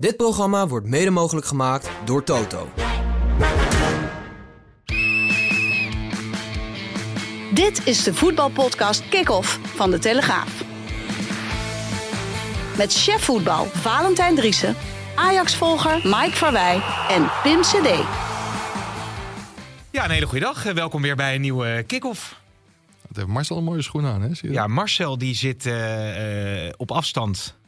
Dit programma wordt mede mogelijk gemaakt door Toto. Dit is de voetbalpodcast Kick-Off van De Telegraaf. Met chef voetbal Valentijn Driessen, Ajax-volger Mike Verwij en Pim CD. Ja, een hele goede dag. Eh, Welkom weer bij een nieuwe kick-off. Het heeft Marcel een mooie schoen aan, hè? Zie je Ja? Marcel die zit eh, eh, op afstand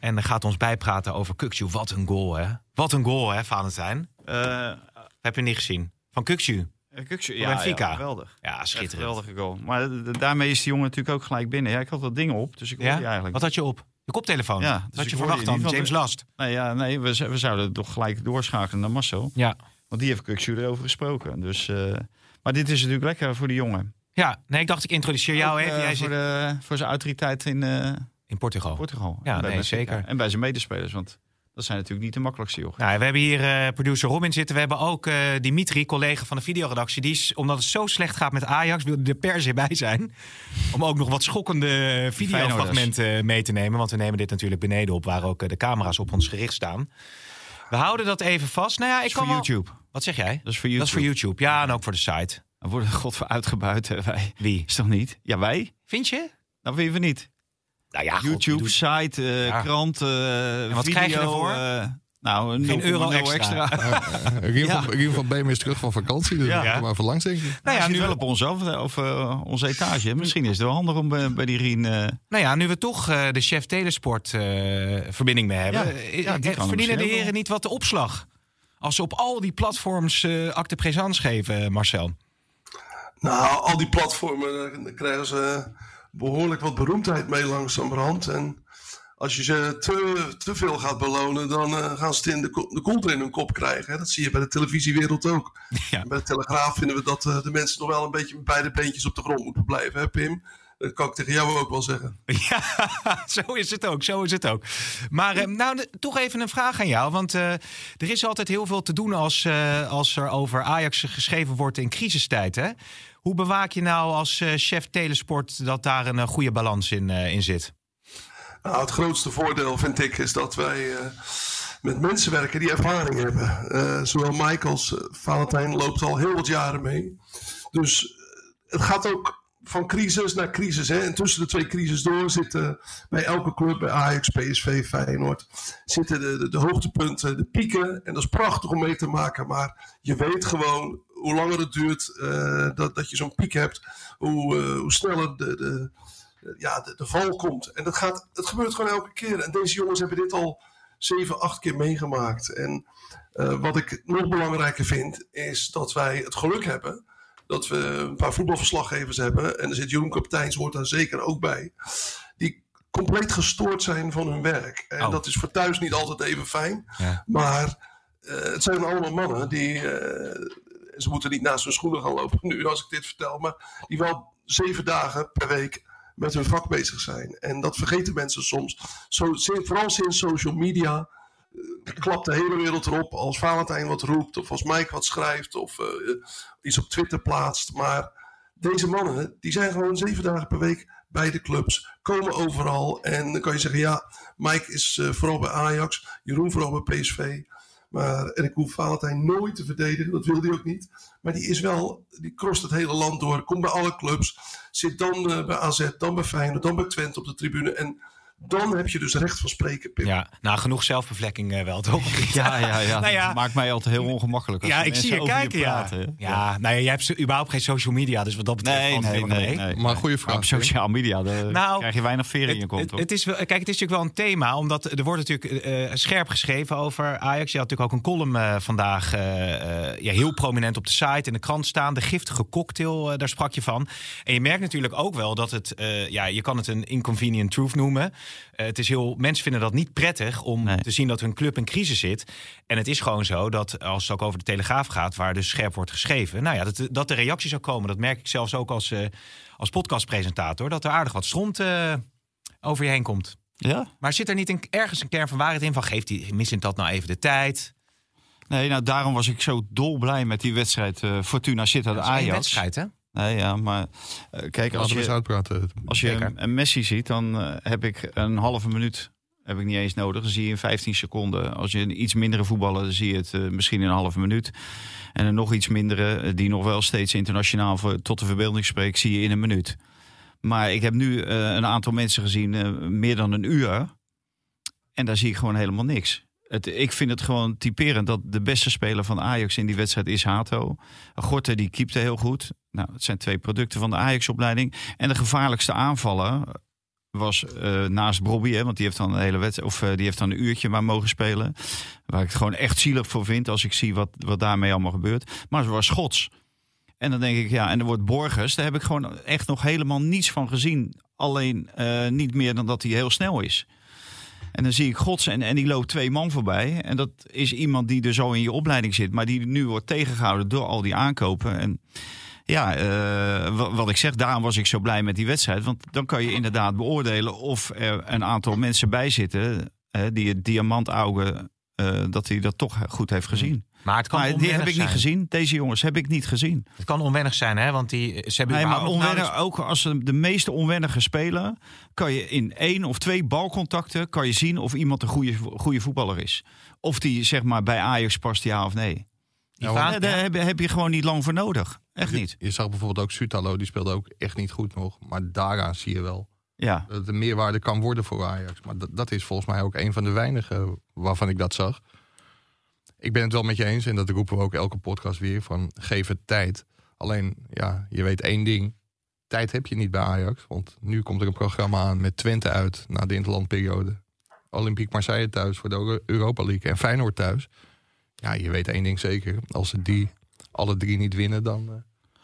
en gaat ons bijpraten over Kukju. Wat een goal, hè? Wat een goal, hè, Valentijn? Eh Heb je niet gezien? Van Kukju. Kukje, Voor Benfica. geweldig. Ja, schitterend. geweldige goal. Maar daarmee is die jongen natuurlijk ook gelijk binnen. Ja, ik had wat dingen op, dus ik hoorde Ja? eigenlijk. Wat had je op? Je koptelefoon? Ja, Wat dus had je verwacht dan? James Last. Nee, ja, nee we, we zouden toch gelijk doorschakelen naar Marcel. Ja. Want die heeft Kukje erover gesproken. Dus, eh, maar dit is natuurlijk lekker voor die jongen. Ja, nee, ik dacht ik introduceer jou Ook, even. eh, Jij voor, zit de, voor zijn autoriteit in eh, in Portugal. Portugal. Ja, nee, zeker. En bij zijn medespelers, want dat zijn natuurlijk niet de makkelijkste joh. Nou, we hebben hier eh, producer Robin zitten. We hebben ook eh, Dimitri, collega van de videoredactie. Die is, omdat het zo slecht gaat met Ajax, wilde er per se bij zijn. Om ook nog wat schokkende videofragmenten mee te nemen. Want we nemen dit natuurlijk beneden op, waar ook eh, de camera's op ons gericht staan. We houden dat even vast. Nou ja, ik Dat is voor wel- YouTube. Wat zeg jij? Dat is voor Dat is voor YouTube. YouTube. Ja, en ook voor de site. Dan worden god voor uitgebuit. wij. Wie? Is toch niet? Ja, wij? Vind je? Dat vind je niet. Nou ja, god, je YouTube, doet- site, eh, Ja. krant, eh wat video. krijg je ervoor? eh, nou, een Geen 0,0 euro extra. Ja. van, Riem van Beem is terug van vakantie, dus Ja. ja. maar even langs, denk ik. Nou ja, nu wel we, op ons af, of onze etage. Misschien is het wel handig om bij, bij die Rien... eh, nou ja, nu we toch eh, de chef Telesport eh, verbinding mee hebben. Ja, verdienen de heren wel. niet wat de opslag? Als ze op al die platforms eh acte présence geven, Marcel. Nou, al die platformen, daar krijgen ze behoorlijk wat beroemdheid mee langzamerhand. En als je ze te, te veel gaat belonen, dan eh, gaan ze het in de, de kont in hun kop krijgen. Hè. Dat zie je bij de televisiewereld ook. Ja. Bij de Telegraaf vinden we dat eh, de mensen nog wel een beetje met beide beentjes op de grond moeten blijven, hè Pim? Dat kan ik tegen jou ook wel zeggen. Ja, zo is het ook. Zo is het ook. Maar eh, nou, toch even een vraag aan jou. Want eh, er is altijd heel veel te doen als, eh, als er over Ajax geschreven wordt in crisistijd. Hè? Hoe bewaak je nou als eh, chef Telesport dat daar een eh, goede balans in, eh, in zit? Nou, het grootste voordeel vind ik is dat wij met mensen werken die ervaring hebben. Zowel Mike als Valentijn loopt al heel wat jaren mee. Dus het gaat ook van crisis naar crisis. Hè. En tussen de twee crises door zitten bij elke club, bij Ajax, PSV, Feyenoord, zitten de, de hoogtepunten, de pieken. En dat is prachtig om mee te maken. Maar je weet gewoon, hoe langer het duurt eh, dat, dat je zo'n piek hebt, hoe, eh, hoe sneller de, de, ja, de, de val komt. En dat gaat, het gebeurt gewoon elke keer. En deze jongens hebben dit al zeven, acht keer meegemaakt. En eh, wat ik nog belangrijker vind, is dat wij het geluk hebben dat we een paar voetbalverslaggevers hebben. En er zit Jeroen Kapiteins, hoort daar zeker ook bij. Die compleet gestoord zijn van hun werk. En Oh. dat is voor thuis niet altijd even fijn. Ja. Maar het zijn allemaal mannen die. Ze moeten niet naast hun schoenen gaan lopen nu als ik dit vertel. Maar die wel zeven dagen per week met hun vak bezig zijn. En dat vergeten mensen soms. Zo, vooral sinds social media eh, klapt de hele wereld erop als Valentijn wat roept, of als Mike wat schrijft, of eh, iets op Twitter plaatst. Maar deze mannen, die zijn gewoon zeven dagen per week bij de clubs, komen overal. En dan kan je zeggen, ja, Mike is eh, vooral bij Ajax, Jeroen vooral bij PSV. Maar, en ik hoef Valentijn nooit te verdedigen, dat wil hij ook niet. Maar die is wel, die crost het hele land door, komt bij alle clubs. Zit dan eh, bij AZ, dan bij Feyenoord, dan bij Twente op de tribune. En dan heb je dus recht van spreken, Pim. Ja, nou, genoeg zelfbevlekking eh, wel, toch? Ja, ja, ja. Nou ja. Maakt mij altijd heel ongemakkelijk. Als Ja, ik mensen zie je over kijken, ja. praten, hè. Ja, nou ja, jij hebt zo- überhaupt geen social media, dus wat dat betreft Nee, valt het nee, helemaal nee, mee. nee. Maar goede vraag, op sociale media daar Nou, krijg je weinig veren in je Het, kont, het, toch? het is wel, kijk, het is natuurlijk wel een thema, omdat er wordt natuurlijk eh, scherp geschreven over Ajax. Je had natuurlijk ook een column eh, vandaag, eh, eh, ja, heel prominent op de site in de krant staan. De giftige cocktail, eh, daar sprak je van. En je merkt natuurlijk ook wel dat het, eh, ja, je kan het een inconvenient truth noemen. Eh, het is heel, mensen vinden dat niet prettig om Nee. te zien dat hun club in crisis zit. En het is gewoon zo dat als het ook over de Telegraaf gaat, waar dus scherp wordt geschreven, nou ja, dat, dat de reacties zou komen. Dat merk ik zelfs ook als, eh, als podcastpresentator, dat er aardig wat stront eh, over je heen komt. Ja? Maar zit er niet een, ergens een kern van waarheid in van geeft die Missint dat nou even de tijd? Nee, nou daarom was ik zo dolblij met die wedstrijd eh, Fortuna Sittard Ajax. wedstrijd, hè? Nee, ja, maar eh, kijk, als je, uitpraten. als je een, een Messi ziet, dan eh, heb ik een halve minuut heb ik niet eens nodig. Dan zie je in 15 seconden. Als je een iets mindere voetballer, dan zie je het eh, misschien in een halve minuut. En een nog iets mindere, die nog wel steeds internationaal voor, tot de verbeelding spreekt, zie je in een minuut. Maar ik heb nu een aantal mensen gezien, meer dan een uur. En daar zie ik gewoon helemaal niks. Het, ik vind het gewoon typerend dat de beste speler van Ajax in die wedstrijd is Hato. Gorter die keepte heel goed. Nou, het zijn twee producten van de Ajax-opleiding. En de gevaarlijkste aanvaller was eh, naast Bobby, hè, want die heeft dan een hele wedstrijd, of eh, die heeft dan een uurtje maar mogen spelen. Waar ik het gewoon echt zielig voor vind als ik zie wat, wat daarmee allemaal gebeurt. Maar ze was Schots. En dan denk ik, ja, en er wordt Borgers. Daar heb ik gewoon echt nog helemaal niets van gezien. Alleen eh, niet meer dan dat hij heel snel is. En dan zie ik Gods en, en die loopt twee man voorbij. En dat is iemand die er zo in je opleiding zit. Maar die nu wordt tegengehouden door al die aankopen. En ja, eh, wa- wat ik zeg, daarom was ik zo blij met die wedstrijd. Want dan kan je inderdaad beoordelen of er een aantal mensen bij zitten. die het diamantauge, eh dat hij dat toch goed heeft gezien. Maar het kan Maar die heb ik niet gezien. Deze jongens heb ik niet gezien. Het kan onwennig zijn, hè? Want die, ze hebben Nee, maar onwennig, ook als ze de meeste onwennige spelen, kan je in één of twee balcontacten kan je zien of iemand een goede, goede voetballer is. Of die zeg maar bij Ajax past, ja of nee. Ja, daar heb, je- heb je gewoon niet lang voor nodig. Echt niet. Je zag bijvoorbeeld ook Sutalo, die speelde ook echt niet goed nog. Maar daaraan zie je wel Ja. dat het een meerwaarde kan worden voor Ajax. Maar dat, dat is volgens mij ook een van de weinigen waarvan ik dat zag. Ik ben het wel met je eens en dat roepen we ook elke podcast weer van geef het tijd. Alleen, ja, je weet één ding. Tijd heb je niet bij Ajax. Want nu komt er een programma aan met Twente uit na de interlandperiode. Olympique Marseille thuis voor de Euro- Europa League en Feyenoord thuis. Ja, je weet één ding zeker. Als ze die alle drie niet winnen, dan, eh,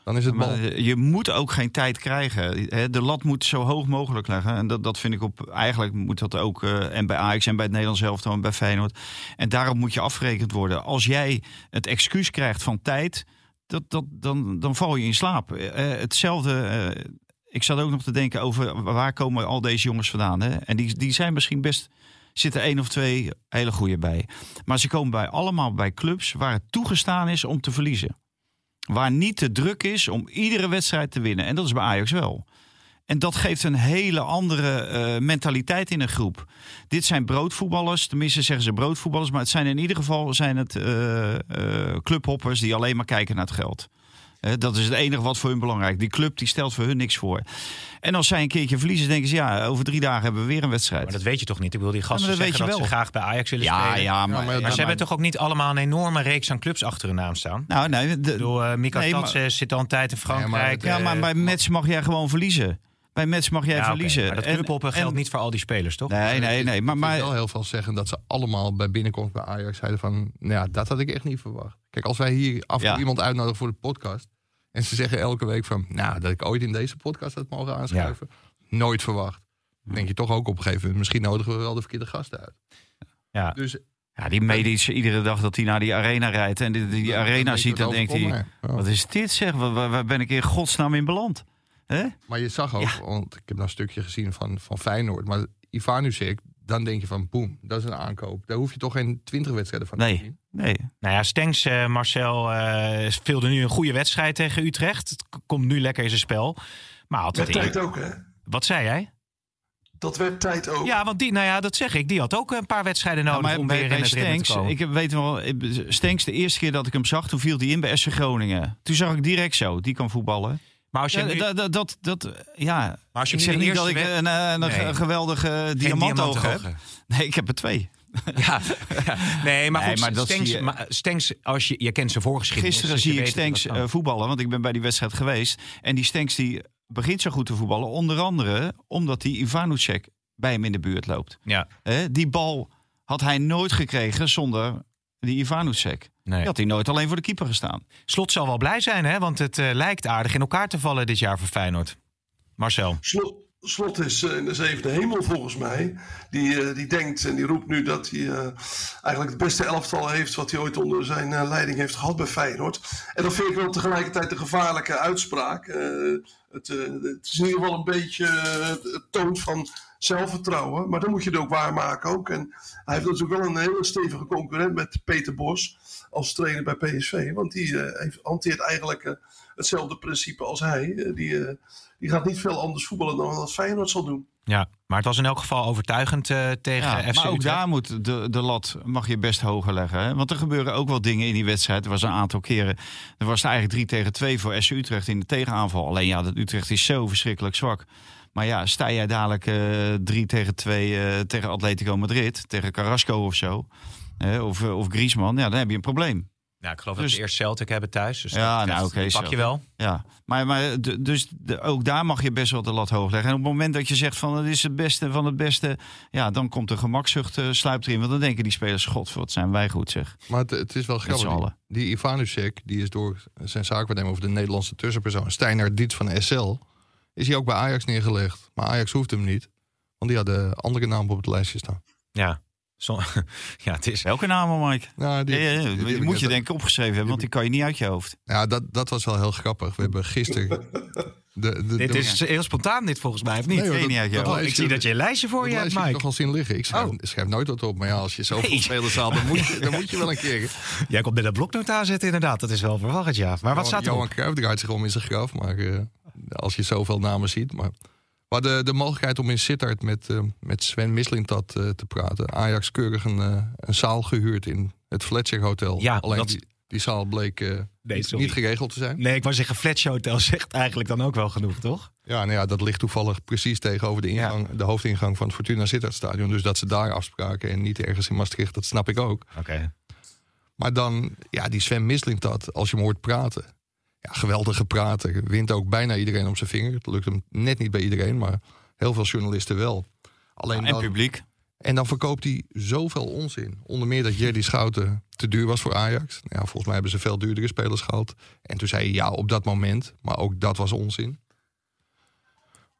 dan is het Maar bal. je moet ook geen tijd krijgen. De lat moet zo hoog mogelijk leggen. En dat, dat vind ik op. Eigenlijk moet dat ook. eh, en bij Ajax en bij het Nederlands elftal en bij Feyenoord. En daarop moet je afgerekend worden. Als jij het excuus krijgt van tijd. Dat, dat, dan, dan val je in slaap. Eh, hetzelfde. ik zat ook nog te denken over waar komen al deze jongens vandaan. Hè? En die, die zijn misschien best. Zitten één of twee hele goede bij. Maar ze komen bij allemaal bij clubs waar het toegestaan is om te verliezen. Waar niet de druk is om iedere wedstrijd te winnen. En dat is bij Ajax wel. En dat geeft een hele andere eh, mentaliteit in een groep. Dit zijn broodvoetballers, tenminste zeggen ze broodvoetballers, maar het zijn in ieder geval zijn het eh, eh, clubhoppers die alleen maar kijken naar het geld. Dat is het enige wat voor hun belangrijk. is. Die club die stelt voor hun niks voor. En als zij een keertje verliezen, denken ze ja, over drie dagen hebben we weer een wedstrijd. Maar dat weet je toch niet? Ik wil die gasten maar dat zeggen dat ze wel. graag bij Ajax willen ja, spelen. ja, maar, maar- Maar ja, ze hebben toch ook niet allemaal een enorme reeks aan clubs achter hun naam staan? Nou, nee, de- Ik bedoel, eh, Mika Nee, maar- Tatsen zit al een tijd in Frankrijk. ja, maar eh, bij Mets mag jij gewoon verliezen. Bij Mets mag jij ja, verliezen. Maar dat En- clubhoppen en- geldt niet voor al die spelers, toch? Nee, nee, nee. Maar, Ik wil maar wel heel veel zeggen dat ze allemaal bij binnenkomst bij Ajax zeiden van... Nou ja, dat had ik echt niet verwacht. Kijk, als wij hier af en Ja. toe iemand uitnodigen voor de podcast... en ze zeggen elke week van... Nou, dat ik ooit in deze podcast had mogen aanschuiven. Nooit verwacht. Dan denk je toch ook op een gegeven moment... misschien nodigen we wel de verkeerde gasten uit. Ja. Dus ja, die medisch iedere dag dat hij naar die arena rijdt en die, die arena ziet, dan dat denkt hij. Ja. wat is dit zeg? Waar, waar- waar ben ik in godsnaam in beland? Hè? Maar je zag ook, want ik heb nou een stukje gezien van, van Feyenoord... maar Ivanusek, dan denk je van boem, dat is een aankoop. Daar hoef je toch geen twintig wedstrijden van te Nee, zien. nee. Nou ja, Stenks, eh, Marcel, eh speelde nu een goede wedstrijd tegen Utrecht. Het komt nu lekker in zijn spel. Maar het tijd ook, hè? Wat zei jij? Dat werd tijd ook. Ja, want die, nou ja, dat zeg ik. Die had ook een paar wedstrijden nodig maar om bij, weer bij in het ritme te Stenks, komen. ik weet wel, Stenks, de eerste keer dat ik hem zag, toen viel hij in bij SC Groningen. Toen zag ik direct zo, die kan voetballen. Maar als je Ja, nu, dat, dat, dat, ja. maar als je Ik zeg niet dat ik een, een, een, Nee. geweldige diamantoog heb. Nee, ik heb er twee. Ja, ja. nee, maar Nee, goed, maar maar Stenks, als je, je kent zijn voorgeschiedenis. Gisteren dus zie ik Stenks eh, voetballen, want ik ben bij die wedstrijd geweest. En die Stenks die begint zo goed te voetballen, onder andere omdat die Ivanucek bij hem in de buurt loopt. ja, Hè, die bal had hij nooit gekregen zonder die Ivanucek. nee. Die had hij nooit alleen voor de keeper gestaan. Slot zal wel blij zijn, hè? Want het eh, lijkt aardig in elkaar te vallen dit jaar voor Feyenoord. Marcel. Slot, Slot is in de zevende hemel volgens mij. Die, die denkt en die roept nu dat hij eigenlijk het beste elftal heeft wat hij ooit onder zijn leiding heeft gehad bij Feyenoord. En dat vind ik wel tegelijkertijd een gevaarlijke uitspraak. Het, het, is in ieder geval een beetje het toont van zelfvertrouwen. Maar dan moet je het ook waarmaken ook. En hij heeft natuurlijk wel een hele stevige concurrent met Peter Bos als trainer bij PSV. Want die heeft, hanteert eigenlijk hetzelfde principe als hij. die, die gaat niet veel anders voetballen dan wat Feyenoord zal doen. Ja, maar het was in elk geval overtuigend uh, tegen ja, FC Maar ook daar moet de, de lat mag je best hoger leggen. Hè? Want er gebeuren ook wel dingen in die wedstrijd. Er was een aantal keren. Er was eigenlijk 3 tegen 2 voor SC Utrecht in de tegenaanval. Alleen ja, dat Utrecht is zo verschrikkelijk zwak. Maar ja, sta jij dadelijk uh, eh, 3 tegen 2 uh, eh, tegen Atletico Madrid, tegen Carrasco of zo, of, of Griezmann, ja, dan heb je een probleem. Ja, ik geloof dat ze dus- eerst Celtic hebben thuis. Dus ja, nou oké. pak je wel. Ja, maar, maar dus de, ook daar mag je best wel de lat hoog leggen. En op het moment dat je zegt van het is het beste van het beste, ja, dan komt de gemakzucht uh, sluipt erin. Want dan denken die spelers, god, wat zijn wij goed zeg. Maar het, het is wel grappig. Die, die Ivanusek, die is door zijn zaakwaarnemer over de Nederlandse tussenpersoon, Steiner Dietz van SL, is hij ook bij Ajax neergelegd. Maar Ajax hoeft hem niet, want die had de andere naam op het lijstje staan. Ja, ja, het is... Welke namen, Mike? Nou, die, ja, ja, die, moet je denk ik opgeschreven hebben, want die kan je niet uit je hoofd. Ja, dat, dat was wel heel grappig. We hebben gisteren... De, de, dit is heel spontaan dit volgens mij, of niet? Nee, ik zie dat je een lijstje voor je hebt, Mike. Ik nog al zien liggen. Ik schrijf, oh. schrijf, nooit wat op. Maar ja, als je zoveel nee. spelers haalt, dan moet, je, dan moet je wel een keer. Jij komt met een bloknoot aanzetten, inderdaad. Dat is wel verwacht, ja. Maar wat staat er Johan Cruijff draait zich om in zijn graf. Maar uh, als je zoveel namen ziet... Maar maar de, de mogelijkheid om in Sittard met, uh, met Sven Mislintat uh, te praten. Ajax keurig een, uh, een zaal gehuurd in het Fletcher Hotel. Ja, Alleen dat... die, die zaal bleek nee, niet geregeld te zijn. Nee, ik wou zeggen, Fletcher Hotel zegt eigenlijk dan ook wel genoeg, toch? Ja, nou ja, dat ligt toevallig precies tegenover de, ingang, de hoofdingang van het Fortuna Sittard Stadion. Dus dat ze daar afspraken en niet ergens in Maastricht, dat snap ik ook. Oké. Maar dan, ja, die Sven Mislintat, als je hem hoort praten ja, geweldige prater. Wint ook bijna iedereen om zijn vinger. Het lukt hem net niet bij iedereen, maar heel veel journalisten wel. Alleen en publiek. En dan verkoopt hij zoveel onzin. Onder meer dat Jerry Schouten te duur was voor Ajax. Nou ja, volgens mij hebben ze veel duurdere spelers gehad. En toen zei hij ja, op dat moment. Maar ook dat was onzin.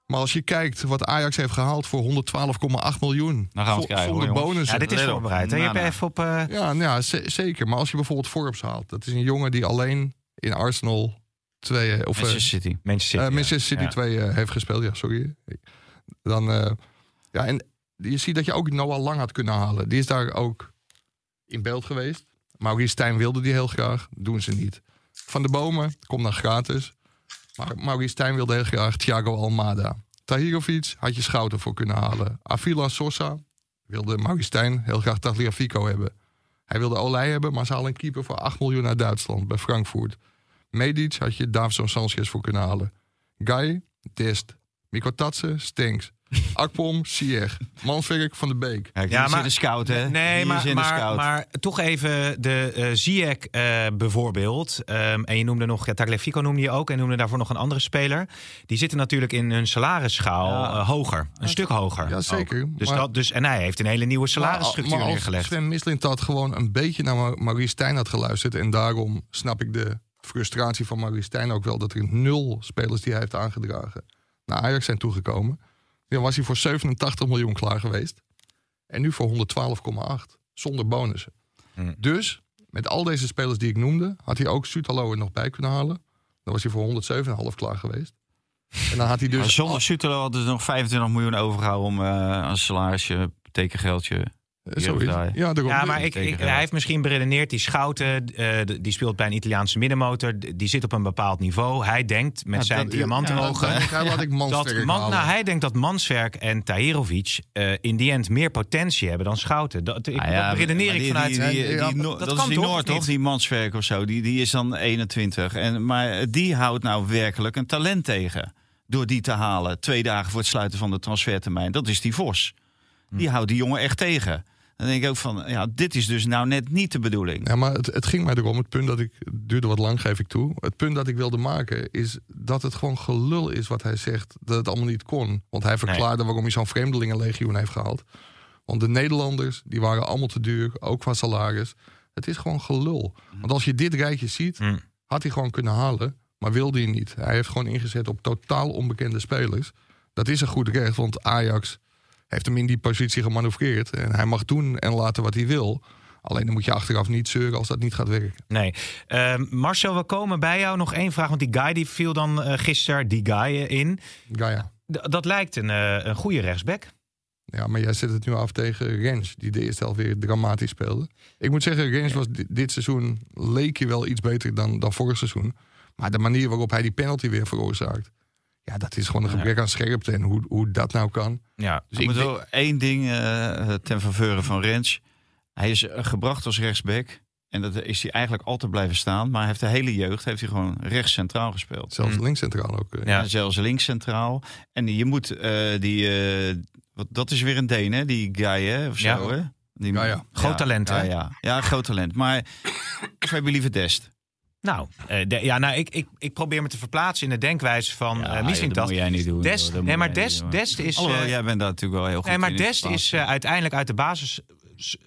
Maar als je kijkt wat Ajax heeft gehaald voor 112,8 miljoen. Dan gaan we het krijgen. Zonder bonus. Ja, dit is voorbereid. Hè? Je hebt even op. Uh... Ja, nou ja zeker. Maar als je bijvoorbeeld Forbes haalt. Dat is een jongen die alleen in Arsenal twee... Eh, of, Manchester eh, City. Manchester City, Manchester City 2 heeft gespeeld. Ja, sorry. Dan, ja, en je ziet dat je ook Noah Lang had kunnen halen. Die is daar ook in beeld geweest. Maurice Stijn wilde die heel graag. Doen ze niet. Van de Bomen komt dan gratis. Maar Maurice Stijn wilde heel graag Thiago Almada. Tahirovic had je Schouten voor kunnen halen. Avila Sosa wilde Maurice Stijn heel graag Tagliafico hebben. Hij wilde Olij hebben, maar ze halen een keeper voor 8 miljoen uit Duitsland bij Frankfurt. Medic had je Davison Sanchez voor kunnen halen. Guy, Dest. Mikotadze, Stenks. Akpom, Sier. Manswerk van de Beek. Ja, maar de scout, hè? Nee, maar, maar, maar, toch even de uh, Ziyech uh, bijvoorbeeld. Um, en je noemde nog, ja, Tagliafico noemde je ook. En noemde daarvoor nog een andere speler. Die zitten natuurlijk in hun salarisschaal ja. uh, hoger. Een stuk hoger. Ja, zeker. Dus dat, dus, en hij heeft een hele nieuwe salarisstructuur maar, maar neergelegd. Sven Mislint had gewoon een beetje naar Maurice Stijn had geluisterd. En daarom snap ik de frustratie van Maurice Stijn ook wel... dat er nul spelers die hij heeft aangedragen naar Ajax zijn toegekomen. Dan was hij voor 87 miljoen klaar geweest. En nu voor 112,8. Zonder bonussen. Hmm. Dus met al deze spelers die ik noemde... had hij ook Sutalo er nog bij kunnen halen. Dan was hij voor 107,5 klaar geweest. En dan had hij dus... Maar zonder Sutalo hadden ze nog 25 miljoen overgehouden... om uh, een salarisje, tekengeldje ja, ja, maar ik, ik, hij heeft misschien beredeneerd, die Schouten, uh, die speelt bij een Italiaanse middenmotor, die zit op een bepaald niveau. Hij denkt met zijn diamantenogen... Ja, dat, dat man, nou, hij denkt dat Manswerk en Tahirovic uh, in die end meer potentie hebben dan Schouten. Dat, ik, ah, dat redeneer ik vanuit... Die, die, die, dat, dat is die Noord, toch? Die Manswerk of zo, die, die is dan 21. En, maar die houdt nou werkelijk een talent tegen. Door die te halen, twee dagen voor het sluiten van de transfertermijn. Dat is die Vos. Die hm. houdt die jongen echt tegen. Dan denk ik ook van, ja, dit is dus nou net niet de bedoeling. Ja, maar het, het ging mij erom, het punt dat ik, duurde wat lang, geef ik toe. Het punt dat ik wilde maken is dat het gewoon gelul is wat hij zegt. Dat het allemaal niet kon. Want hij verklaarde waarom hij zo'n vreemdelingenlegioen heeft gehaald. Want de Nederlanders, die waren allemaal te duur, ook qua salaris. Het is gewoon gelul. Want als je dit rijtje ziet, hm. had hij gewoon kunnen halen. Maar wilde hij niet. Hij heeft gewoon ingezet op totaal onbekende spelers. dat is een goed recht, want Ajax heeft hem in die positie gemanoeuvreerd. En hij mag doen en laten wat hij wil. Alleen dan moet je achteraf niet zeuren als dat niet gaat werken. Nee. Uh, Marcel, we komen bij jou. Nog één vraag, want die guy die viel dan uh, gisteren, die guy uh, in. Gaia. D dat lijkt een, uh, een goede rechtsback. Ja, maar jij zet het nu af tegen Rens, die de eerste helft weer dramatisch speelde. Ik moet zeggen, Rens was dit, dit seizoen leek je wel iets beter dan, dan vorig seizoen. Maar de manier waarop hij die penalty weer veroorzaakt. Ja, dat is gewoon een gebrek aan scherpte en hoe, hoe dat nou kan. Ja, dus ik moet wel één ding uh, ten faveur van Rens. Hij is gebracht als rechtsback. En dat is hij eigenlijk altijd blijven staan. Maar hij heeft de hele jeugd heeft hij gewoon rechts centraal gespeeld. Zelfs links centraal ook. Uh, ja, zelfs links centraal. En je moet uh, die... wat, dat is weer een Deen, hè? Die guy, hè? Of zo, ja. hè? Die, ja, ja. Groot talent, ja, hè? Ja, ja, groot talent. Maar of heb je liever Dest? Nou, uh, de, ja, nou ik, ik, ik probeer me te verplaatsen in de denkwijze van ja, uh. Dat moet jij niet doen. Dest, nee, maar Dest, Dest is... Alhoewel, jij bent daar natuurlijk wel heel goed Nee, maar in Dest is uh, uiteindelijk uit de basis...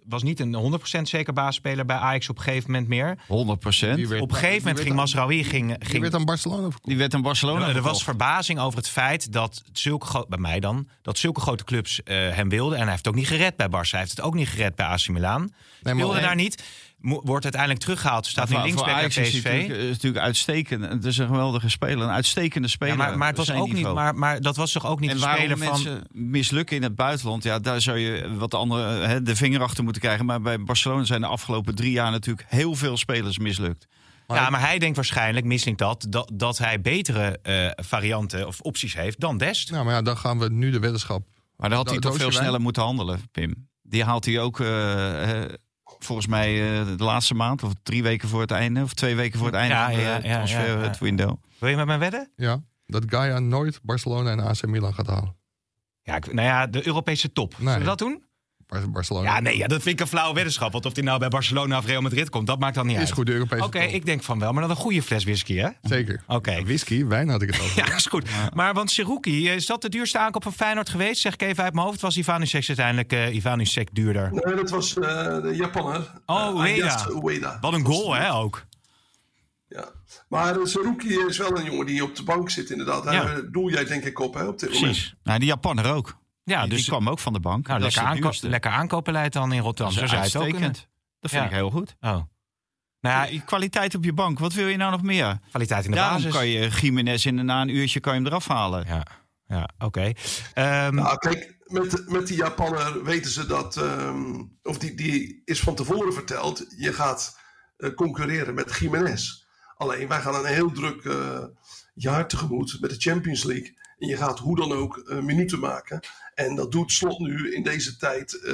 was niet een 100% zeker basisspeler bij Ajax op een gegeven moment meer. 100%. op een gegeven moment ging Masraoui... Ging, ging, die werd aan Barcelona verkocht. Die werd aan Barcelona Er, er was verbazing over het feit dat zulke bij mij dan... dat zulke grote clubs hem wilden. En hij heeft het ook niet gered bij Barça. Hij heeft het ook niet gered bij AC Milan. Nee, nee. daar niet wordt uiteindelijk teruggehaald. Staat nu linksback bij PSV. Is natuurlijk, is natuurlijk uitstekend. Het is een geweldige speler, een uitstekende speler. Ja, maar, maar, het was ook niet, maar, maar dat was toch ook niet en een speler van. mensen mislukken in het buitenland, ja, daar zou je wat de andere hè, de vinger achter moeten krijgen. Maar bij Barcelona zijn de afgelopen drie jaar natuurlijk heel veel spelers mislukt. Maar ja, maar hij denkt waarschijnlijk, missing dat, dat, dat hij betere uh, varianten of opties heeft dan Dest. Nou, maar ja, dan gaan we nu de weddenschap. Maar dan had hij toch veel sneller moeten handelen, Pim. Die haalt hij ook. Uh, volgens mij uh, de laatste maand, of drie weken voor het einde, of twee weken voor het einde ja, van de ja, ja, transfer ja, ja. window. Wil je met mij wedden? Ja, dat Gaia nooit Barcelona en AC Milan gaat halen. Ja, ik, nou ja, de Europese top. Nee. Zullen we dat doen? Barcelona. Ja, nee, ja, dat vind ik een flauwe weddenschap. Want of hij nou bij Barcelona of Real Madrid komt, dat maakt dan niet is uit. Is goed, de Europese Oké, okay, ik denk van wel, maar dan een goede fles whisky, hè? Zeker. Oké. Okay. Whisky, wijn had ik het over. ja, is goed. Ja. Maar want Seruki, is dat de duurste aankoop van Feyenoord geweest? Zeg ik even uit mijn hoofd. Was Ivanusek uiteindelijk uh, Ivanusek duurder? Nee, dat was uh, de Japaner. Oh, Ueda. Uh, Ueda. Wat een goal, hè, ook. Ja, maar Saruki is wel een jongen die op de bank zit, inderdaad. Daar ja. doel jij denk ik op, hè, op dit Precies. moment. Nou, die Japaner ook. Ja, die, dus die kwam ook van de bank. Nou, lekker, aanko lekker aankoopbeleid dan in Rotterdam. Dat is uitstekend. Dat vind ja. ik heel goed. Oh. Nou ja, kwaliteit op je bank. Wat wil je nou nog meer? Kwaliteit in de Daarom basis. kan je Jiménez in na een uurtje kan je hem eraf halen. Ja, ja oké. Okay. Um, nou, kijk, met, met die Japaner weten ze dat... Um, of die, die is van tevoren verteld... je gaat uh, concurreren met Jiménez. Alleen, wij gaan een heel druk uh, jaar tegemoet met de Champions League... En je gaat hoe dan ook uh, minuten maken. En dat doet Slot nu in deze tijd uh,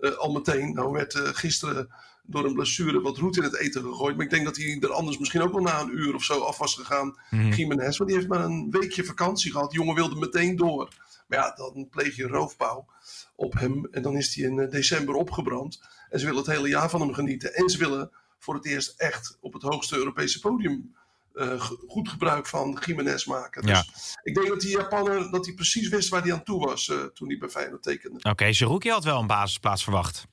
uh, al meteen. Nou werd gisteren door een blessure wat roet in het eten gegooid. Maar ik denk dat hij er anders misschien ook wel na een uur of zo af was gegaan. Mm-hmm. Jiménez, want die heeft maar een weekje vakantie gehad. De jongen wilde meteen door. Maar ja, dan pleeg je roofbouw op hem. En dan is hij in december opgebrand. En ze willen het hele jaar van hem genieten. En ze willen voor het eerst echt op het hoogste Europese podium goed gebruik van Jiménez maken. Dus ja. ik denk dat die Japaner dat hij precies wist waar hij aan toe was uh, toen hij bij Feyenoord tekende. Oké, okay, Zerouki had wel een basisplaats verwacht.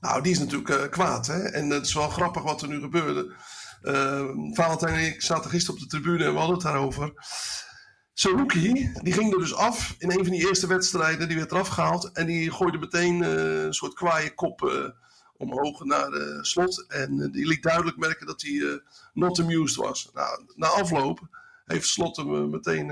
Nou, die is natuurlijk uh, kwaad. Hè? En het is wel grappig wat er nu gebeurde. Valentijn en ik zaten gisteren op de tribune en we hadden het daarover. Saruki, die ging er dus af in een van die eerste wedstrijden. Die werd eraf gehaald. En die gooide meteen een soort kwaaie kop omhoog naar uh, slot. En uh, die liet duidelijk merken dat hij uh, not amused was. Nou, na afloop heeft slot hem meteen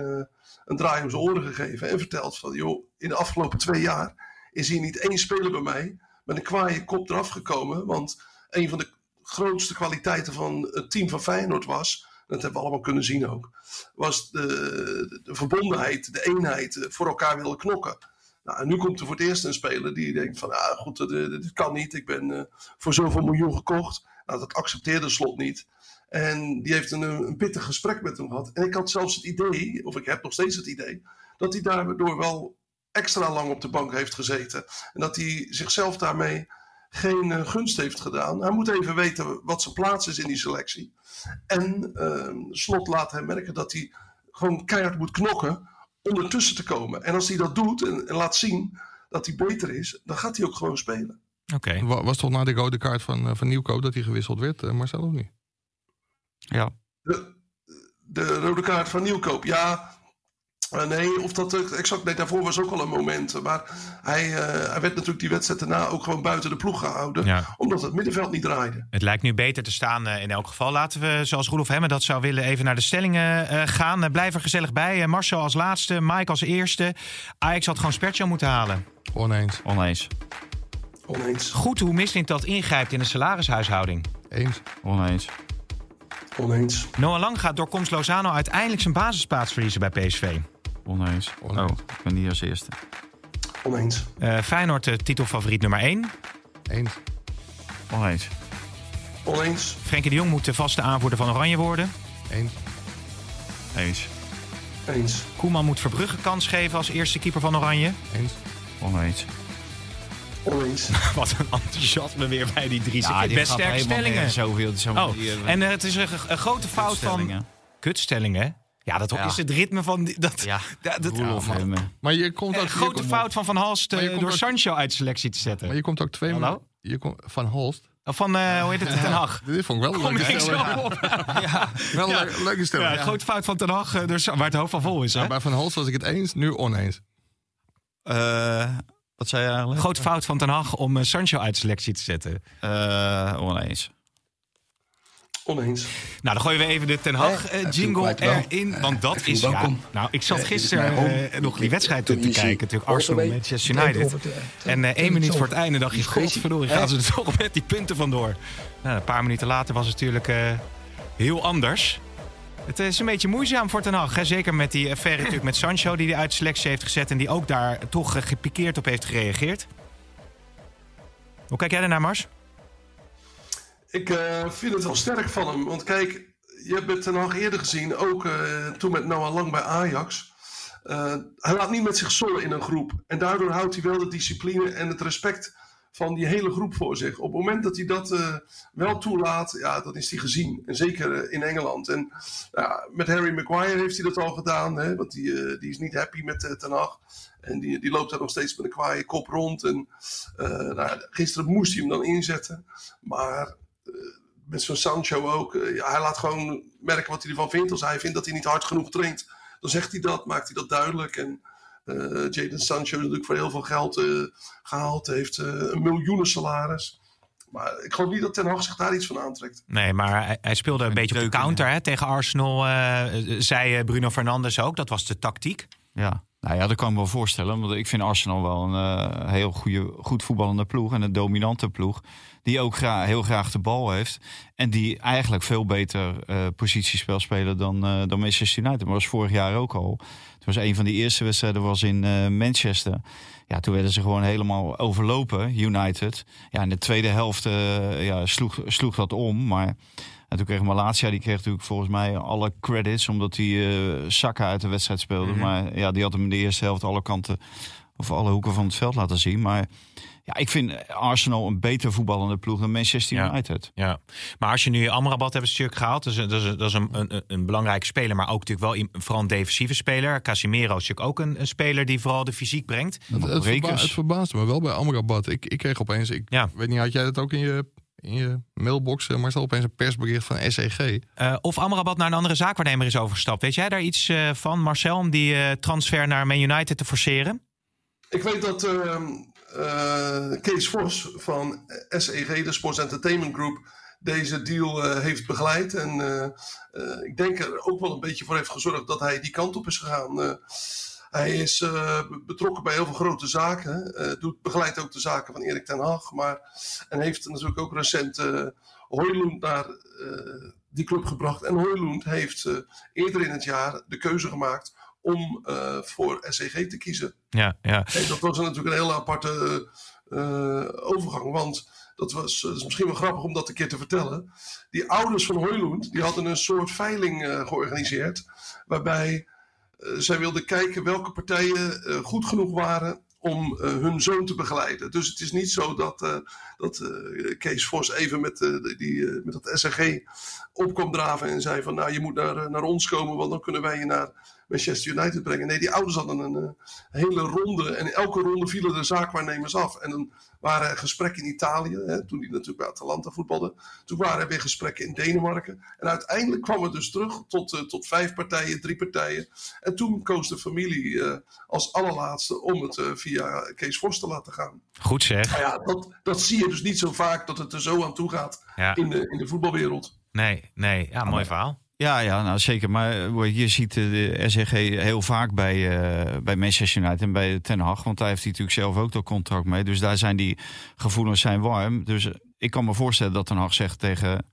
een draai om zijn oren gegeven. En verteld van, joh, in de afgelopen twee jaar is hier niet één speler bij mij met een kwaaie kop eraf gekomen. Want een van de grootste kwaliteiten van het team van Feyenoord was, dat hebben we allemaal kunnen zien ook, was de, de verbondenheid, de eenheid, voor elkaar willen knokken. Nou, en nu komt er voor het eerst een speler die denkt van, ah, goed, dit, dit kan niet. Ik ben uh, voor zoveel miljoen gekocht. Nou, dat accepteerde Slot niet. En die heeft een, een pittig gesprek met hem gehad. En ik had zelfs het idee, of ik heb nog steeds het idee, dat hij daardoor wel extra lang op de bank heeft gezeten. En dat hij zichzelf daarmee geen gunst heeft gedaan. Hij moet even weten wat zijn plaats is in die selectie. En uh, Slot laat hem merken dat hij gewoon keihard moet knokken om ertussen te komen. En als hij dat doet en, en, laat zien dat hij beter is, dan gaat hij ook gewoon spelen. Oké. Okay. Was toch na de rode kaart van, uh, van Nieuwkoop dat hij gewisseld werd, uh, Marcel of niet? Ja. De, de rode kaart van Nieuwkoop, ja. Uh, nee, of dat exact. Nee, daarvoor was ook al een moment. Maar hij, uh, hij werd natuurlijk die wedstrijd daarna ook gewoon buiten de ploeg gehouden. Ja. Omdat het middenveld niet draaide. Het lijkt nu beter te staan uh, in elk geval. Laten we, zoals Roelof Hemmen dat zou willen, even naar de stellingen gaan. blijf er gezellig bij. Marcel als laatste, Mike als eerste. Ajax had gewoon Spertje moeten halen. Oneens. Oneens. Oneens. Goed hoe Mislint dat ingrijpt in de salarishuishouding. Eens. Oneens. Oneens. Noah Lang gaat door komst Lozano uiteindelijk zijn basisplaats verliezen bij PSV. Oneens. Oneens. Oh, ik ben hier als eerste. Oneens. Uh, Feyenoord de titelfavoriet nummer 1. Eens. Oneens. Oneens. Frenkie de Jong moet de vaste aanvoerder van Oranje worden. Eens. Eens. Eens. Koeman moet Verbrugge kans geven als eerste keeper van Oranje. Eens. Oneens. Oneens. Wat een enthousiasme weer bij die drie. Ja, die best sterke stellingen. Zoveel, zo oh, en uh, het is een, een grote fout van... Kutstellingen. Ja, dat ja. is het ritme van... Die, dat, ja, dat, dat, ja, maar, maar, je komt ook... Een grote komt fout van Van Halst uh, door ook, Sancho uit de selectie te zetten. Maar je komt ook twee... Hallo? Je komt, van Holst? Van, uh, hoe heet het, Ten Hag. Dit vond ik wel een leuke stelling. ja. Wel een leuke stelling. Ja, grote fout van Ten Hag, uh, dus, waar het hoofd van vol is. Hè? bij Van Holst was ik het eens, nu oneens. wat zei je eigenlijk? Grote fout van Ten Hag om Sancho uit de selectie te zetten. oneens. Oneens. Nou, dan gooien we even de Ten Hag uh, jingle erin. Want dat is ja. Nou, ik zat gisteren uh, nog die wedstrijd te kijken. Natuurlijk Arsenal, Manchester United. En uh, één minuut voor het einde dacht je, godverdorie, gaan ze er toch met die punten vandoor. Nou, een paar minuten later was het natuurlijk heel anders. Het is een beetje moeizaam voor Ten Hag. Hè? Zeker met die affaire natuurlijk met Sancho die hij uit selectie heeft gezet. En die ook daar toch gepikeerd op heeft gereageerd. Hoe kijk jij ernaar, Mars? Ik uh, vind het wel sterk van hem. Want kijk, je hebt het nog eerder gezien, ook uh, toen met Noah Lang bij Ajax. Uh, hij laat niet met zich zollen in een groep. En daardoor houdt hij wel de discipline en het respect van die hele groep voor zich. Op het moment dat hij dat wel toelaat, ja, dan is hij gezien. En zeker in Engeland. En met Harry Maguire heeft hij dat al gedaan. Hè, want die, die is niet happy met Ten Hag. En die, die loopt daar nog steeds met een kwaaie kop rond. En nou, gisteren moest hij hem dan inzetten. Maar met zo'n Sancho ook. Uh, ja, hij laat gewoon merken wat hij ervan vindt. Als hij vindt dat hij niet hard genoeg traint, dan zegt hij dat, maakt hij dat duidelijk. En uh, Jadon Sancho is natuurlijk voor heel veel geld uh, gehaald, heeft een miljoenen salaris. Maar ik geloof niet dat Ten Hag zich daar iets van aantrekt. Nee, maar hij, hij speelde een, een beetje op de counter hè, tegen Arsenal. zei Bruno Fernandes ook, dat was de tactiek. Ja, nou ja, dat kan ik me wel voorstellen. Want ik vind Arsenal wel een heel goede, goed voetballende ploeg en een dominante ploeg die ook graag, heel graag de bal heeft. En die eigenlijk veel beter uh, positiespel spelen dan, uh, dan Manchester United. Maar was vorig jaar ook al. Het was een van die eerste wedstrijden was in Manchester. Ja, toen werden ze gewoon helemaal overlopen, United. Ja, in de tweede helft ja, sloeg, sloeg dat om. Maar en toen kreeg Malatia, die kreeg natuurlijk volgens mij alle credits... omdat hij uh, Saka uit de wedstrijd speelde. Mm -hmm. Maar ja, die had hem in de eerste helft alle kanten... of alle hoeken van het veld laten zien. Maar ja, ik vind Arsenal een beter voetballende ploeg dan Manchester United. Ja, ja. maar als je nu Amrabat hebt een stuk gehaald, dat is, dat is, dat is een, een, een, belangrijke speler, maar ook natuurlijk wel vooral een defensieve speler. Casimiro is natuurlijk ook een, een speler die vooral de fysiek brengt. Het, het, verba het verbaasde me wel bij Amrabat. Ik, ik kreeg opeens, ik ja. weet niet, had jij dat ook in je in je mailbox, maar zal opeens een persbericht van SEG. Uh, eh, of Amrabat naar een andere zaakwaarnemer is overgestapt. Weet jij daar iets uh, van, Marcel, om die uh, transfer naar Man United te forceren? Ik weet dat ehm, uh, Kees Vos van SEG, de Sports Entertainment Group, deze deal uh, heeft begeleid. En uh, ik denk er ook wel een beetje voor heeft gezorgd dat hij die kant op is gegaan. Hij is betrokken bij heel veel grote zaken. doet, begeleidt ook de zaken van Erik ten Hag. Maar, en heeft natuurlijk ook recent Hoylund naar die club gebracht. En Hoylund heeft eerder in het jaar de keuze gemaakt om uh, voor SEG te kiezen. Ja, ja. En dat was natuurlijk een hele aparte uh, overgang, want dat was dat is misschien wel grappig om dat een keer te vertellen. Die ouders van Hoylund, die hadden een soort veiling uh, georganiseerd, waarbij zij wilden kijken welke partijen goed genoeg waren om uh, hun zoon te begeleiden. Dus het is niet zo dat, dat Kees Vos even met, die, met dat SRG op kwam draven en zei van nou je moet naar, naar ons komen, want dan kunnen wij je naar Manchester United brengen. Nee, die ouders hadden een, een hele ronde. En elke ronde vielen de zaakwaarnemers af. En dan waren er gesprekken in Italië, hè, toen hij natuurlijk bij Atalanta voetbalde. Toen waren er weer gesprekken in Denemarken. En uiteindelijk kwam het dus terug tot, uh, tot vijf partijen, drie partijen. En toen koos de familie uh, als allerlaatste om het via Kees Vos te laten gaan. Goed zeg. Nou ja, dat, dat zie je dus niet zo vaak dat het er zo aan toe gaat ja. in, de, in de voetbalwereld. Nee, nee. Ja, mooi verhaal. Ja, ja nou zeker. Maar je ziet de SRG heel vaak bij, uh, bij Manchester United en bij Ten Hag. Want daar heeft hij natuurlijk zelf ook dat contract mee. Dus daar zijn die gevoelens zijn warm. Dus ik kan me voorstellen dat Ten Hag zegt tegen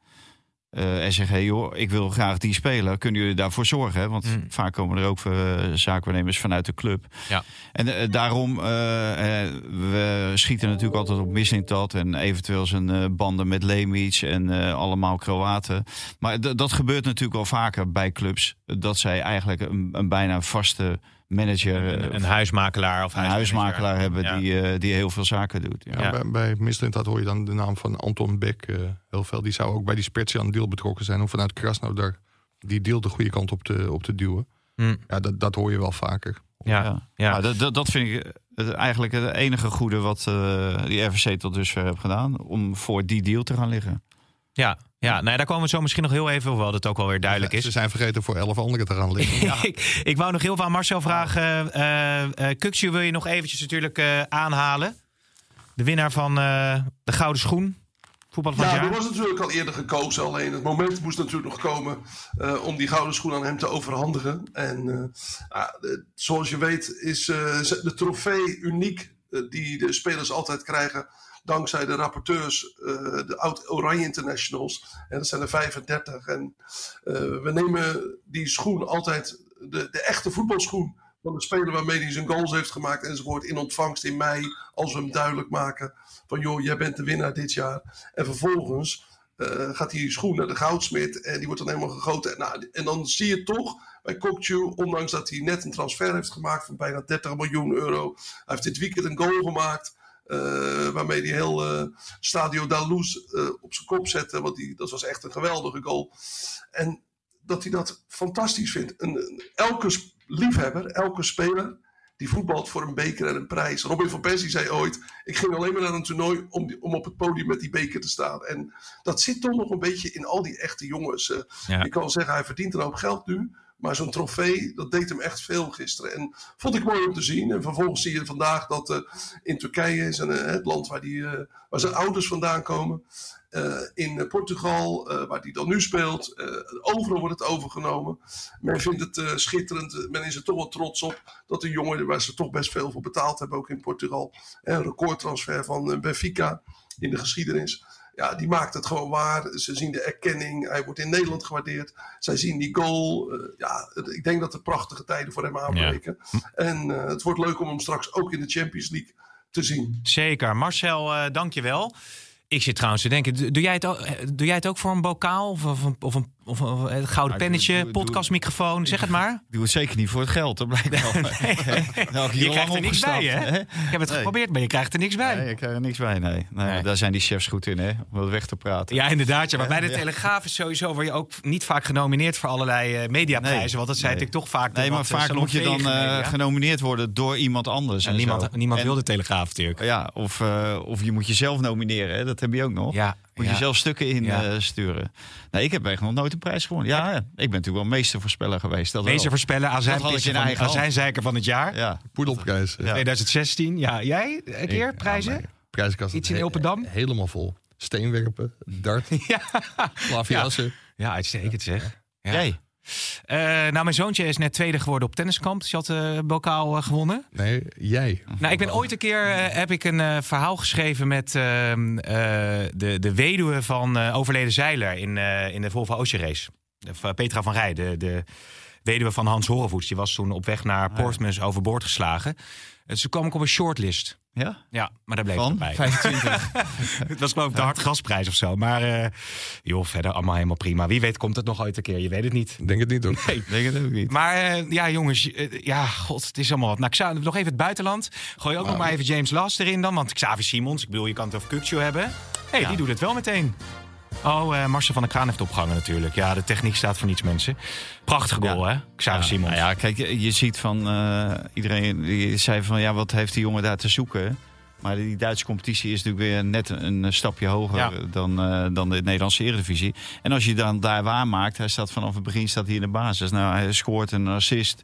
uh, en zeggen: joh, ik wil graag die spelen. Kunnen jullie daarvoor zorgen? Want mm. vaak komen er ook uh, zaakwaarnemers vanuit de club. Ja. En uh, daarom, we schieten natuurlijk altijd op Mislintat en eventueel zijn banden met Lemic en allemaal Kroaten. Maar dat gebeurt natuurlijk wel vaker bij clubs. Dat zij eigenlijk een, een bijna vaste manager. Een, een huismakelaar of een huismakelaar hebben ja. die, uh, die heel veel zaken doet. Ja. ja bij, bij Mislint hoor je dan de naam van Anton Beck uh, heel veel. Die zou ook bij die Spezia deal betrokken zijn. Om vanuit Krasnodar die deal de goede kant op te, op te duwen. Hmm. Ja, dat, dat hoor je wel vaker. Ja, ja. ja. dat, dat, dat vind ik eigenlijk het enige goede wat uh, die RVC tot dusver heeft gedaan. Om voor die deal te gaan liggen. Ja, ja, nou daar komen we zo misschien nog heel even, hoewel dat ook wel weer duidelijk is. Ze zijn vergeten voor elf anderen te gaan liggen. ja. ik, ik, wou nog heel veel aan Marcel vragen. Uh, uh, wil je nog eventjes natuurlijk uh, aanhalen. De winnaar van de Gouden Schoen. Voetbal van ja, die was natuurlijk al eerder gekozen. Alleen het moment moest natuurlijk nog komen om die Gouden Schoen aan hem te overhandigen. En zoals je weet is de trofee uniek die de spelers altijd krijgen dankzij de rapporteurs, uh, de oud-Oranje Internationals. En dat zijn er 35. En uh, we nemen die schoen altijd, de, de echte voetbalschoen van de speler waarmee hij zijn goals heeft gemaakt enzovoort, in ontvangst in mei, als we hem duidelijk maken van joh, jij bent de winnaar dit jaar. En vervolgens uh, gaat die schoen naar de goudsmit en die wordt dan helemaal gegoten. En, nou, en dan zie je toch bij Kokju, ondanks dat hij net een transfer heeft gemaakt van bijna 30 miljoen euro. Hij heeft dit weekend een goal gemaakt. Uh, waarmee hij heel uh, Stadio da Luz uh, op zijn kop zette. Want die, dat was echt een geweldige goal. En dat hij dat fantastisch vindt. Een, elke liefhebber, elke speler, die voetbalt voor een beker en een prijs. Robin van Persie zei ooit: Ik ging alleen maar naar een toernooi om, die, om op het podium met die beker te staan. En dat zit toch nog een beetje in al die echte jongens. Ja. Ik kan zeggen, hij verdient een hoop geld nu. Maar zo'n trofee, dat deed hem echt veel gisteren. En vond ik mooi om te zien. En vervolgens zie je vandaag dat uh, in Turkije, is een, uh, het land waar, die, uh, waar zijn ouders vandaan komen. in Portugal, waar die dan nu speelt. overal wordt het overgenomen. Men vindt het schitterend. Men is er toch wel trots op dat de jongen, waar ze toch best veel voor betaald hebben, ook in Portugal. Een recordtransfer van Benfica in de geschiedenis ja, die maakt het gewoon waar. Ze zien de erkenning. Hij wordt in Nederland gewaardeerd. Zij zien die goal. Uh, ja, ik denk dat er prachtige tijden voor hem aanbreken. Ja. En uh, het wordt leuk om hem straks ook in de Champions League te zien. Zeker. Marcel, uh, dank je wel. Ik zit trouwens te denken, doe jij het ook, doe jij het ook voor een bokaal of, of, of een of een gouden pennetje, podcastmicrofoon, zeg het maar. Doe het zeker niet voor het geld, dat blijkt wel. nou, je krijgt er niks bij, hè? Ik heb het geprobeerd, maar je krijgt er niks bij. Nee, je krijgt er niks bij, nee. nee. Daar zijn die chefs goed in, hè? Om dat weg te praten. Ja, inderdaad. Ja. Maar bij de Telegraaf is sowieso word je ook niet vaak genomineerd voor allerlei uh, mediaprijzen. Want dat zei ik toch vaak. Nee, maar vaak moet je dan uh, genomineerd worden door iemand anders. En, niemand, niemand wil de Telegraaf natuurlijk. Ja, of, of je moet jezelf nomineren, hè? dat heb je ook nog. Ja, moet je zelf stukken in ja. sturen. Nee, ik heb echt nog nooit een prijs gewonnen. Ja, ik ben natuurlijk wel meestervoorspeller geweest. Dat meestervoorspeller, van, azijnzeiker van het jaar. Ja. Poedelprijs. Ja. 2016. Ja, jij een keer ik, prijzen? Prijzenkast. Iets in Ilpendam? helemaal vol. Steenwerpen, dart, ja. Ja, uitstekend zeg. Ja. Jij? Uh, nou, mijn zoontje is net tweede geworden op tenniskamp. Dus je had uh, bokaal uh, gewonnen. Nee, jij. Nou, ik ben ooit een keer heb ik een verhaal geschreven met ehm, de, de weduwe van overleden zeiler in, in de Volvo Ocean Race. Petra van Rij, de, de weduwe van Hans Horevoets. Die was toen op weg naar ah, Portsmouth overboord geslagen. Dus toen kwam ik op een shortlist. Ja? Ja, maar daar bleef Van? het bij. 25. dat was geloof ik de hartgasprijs of zo. Maar uh, joh, verder allemaal helemaal prima. Wie weet komt het nog ooit een keer. Je weet het niet. Denk het niet hoor. Nee, denk het ook niet. Maar uh, ja jongens, uh, ja god, het is allemaal wat. Nou, ik zou nog even het buitenland. Gooi ook wow. nog maar even James Last erin dan. Want Xavi Simons, ik bedoel, je kan het over Kukcio hebben. Hé, hey, ja. die doet het wel meteen. Oh, uh, Marcel van der Kraan heeft opgehangen natuurlijk. Ja, de techniek staat voor niets, mensen. Prachtige goal, hè? Xavier ja, Simons. Nou ja, kijk, je, je ziet van... Uh, iedereen die zei van, ja, wat heeft die jongen daar te zoeken? Maar die Duitse competitie is natuurlijk weer net een stapje hoger dan, uh, dan de Nederlandse Eredivisie. En als je dan daar waarmaakt, hij staat vanaf het begin staat hier in de basis. Nou, hij scoort een assist.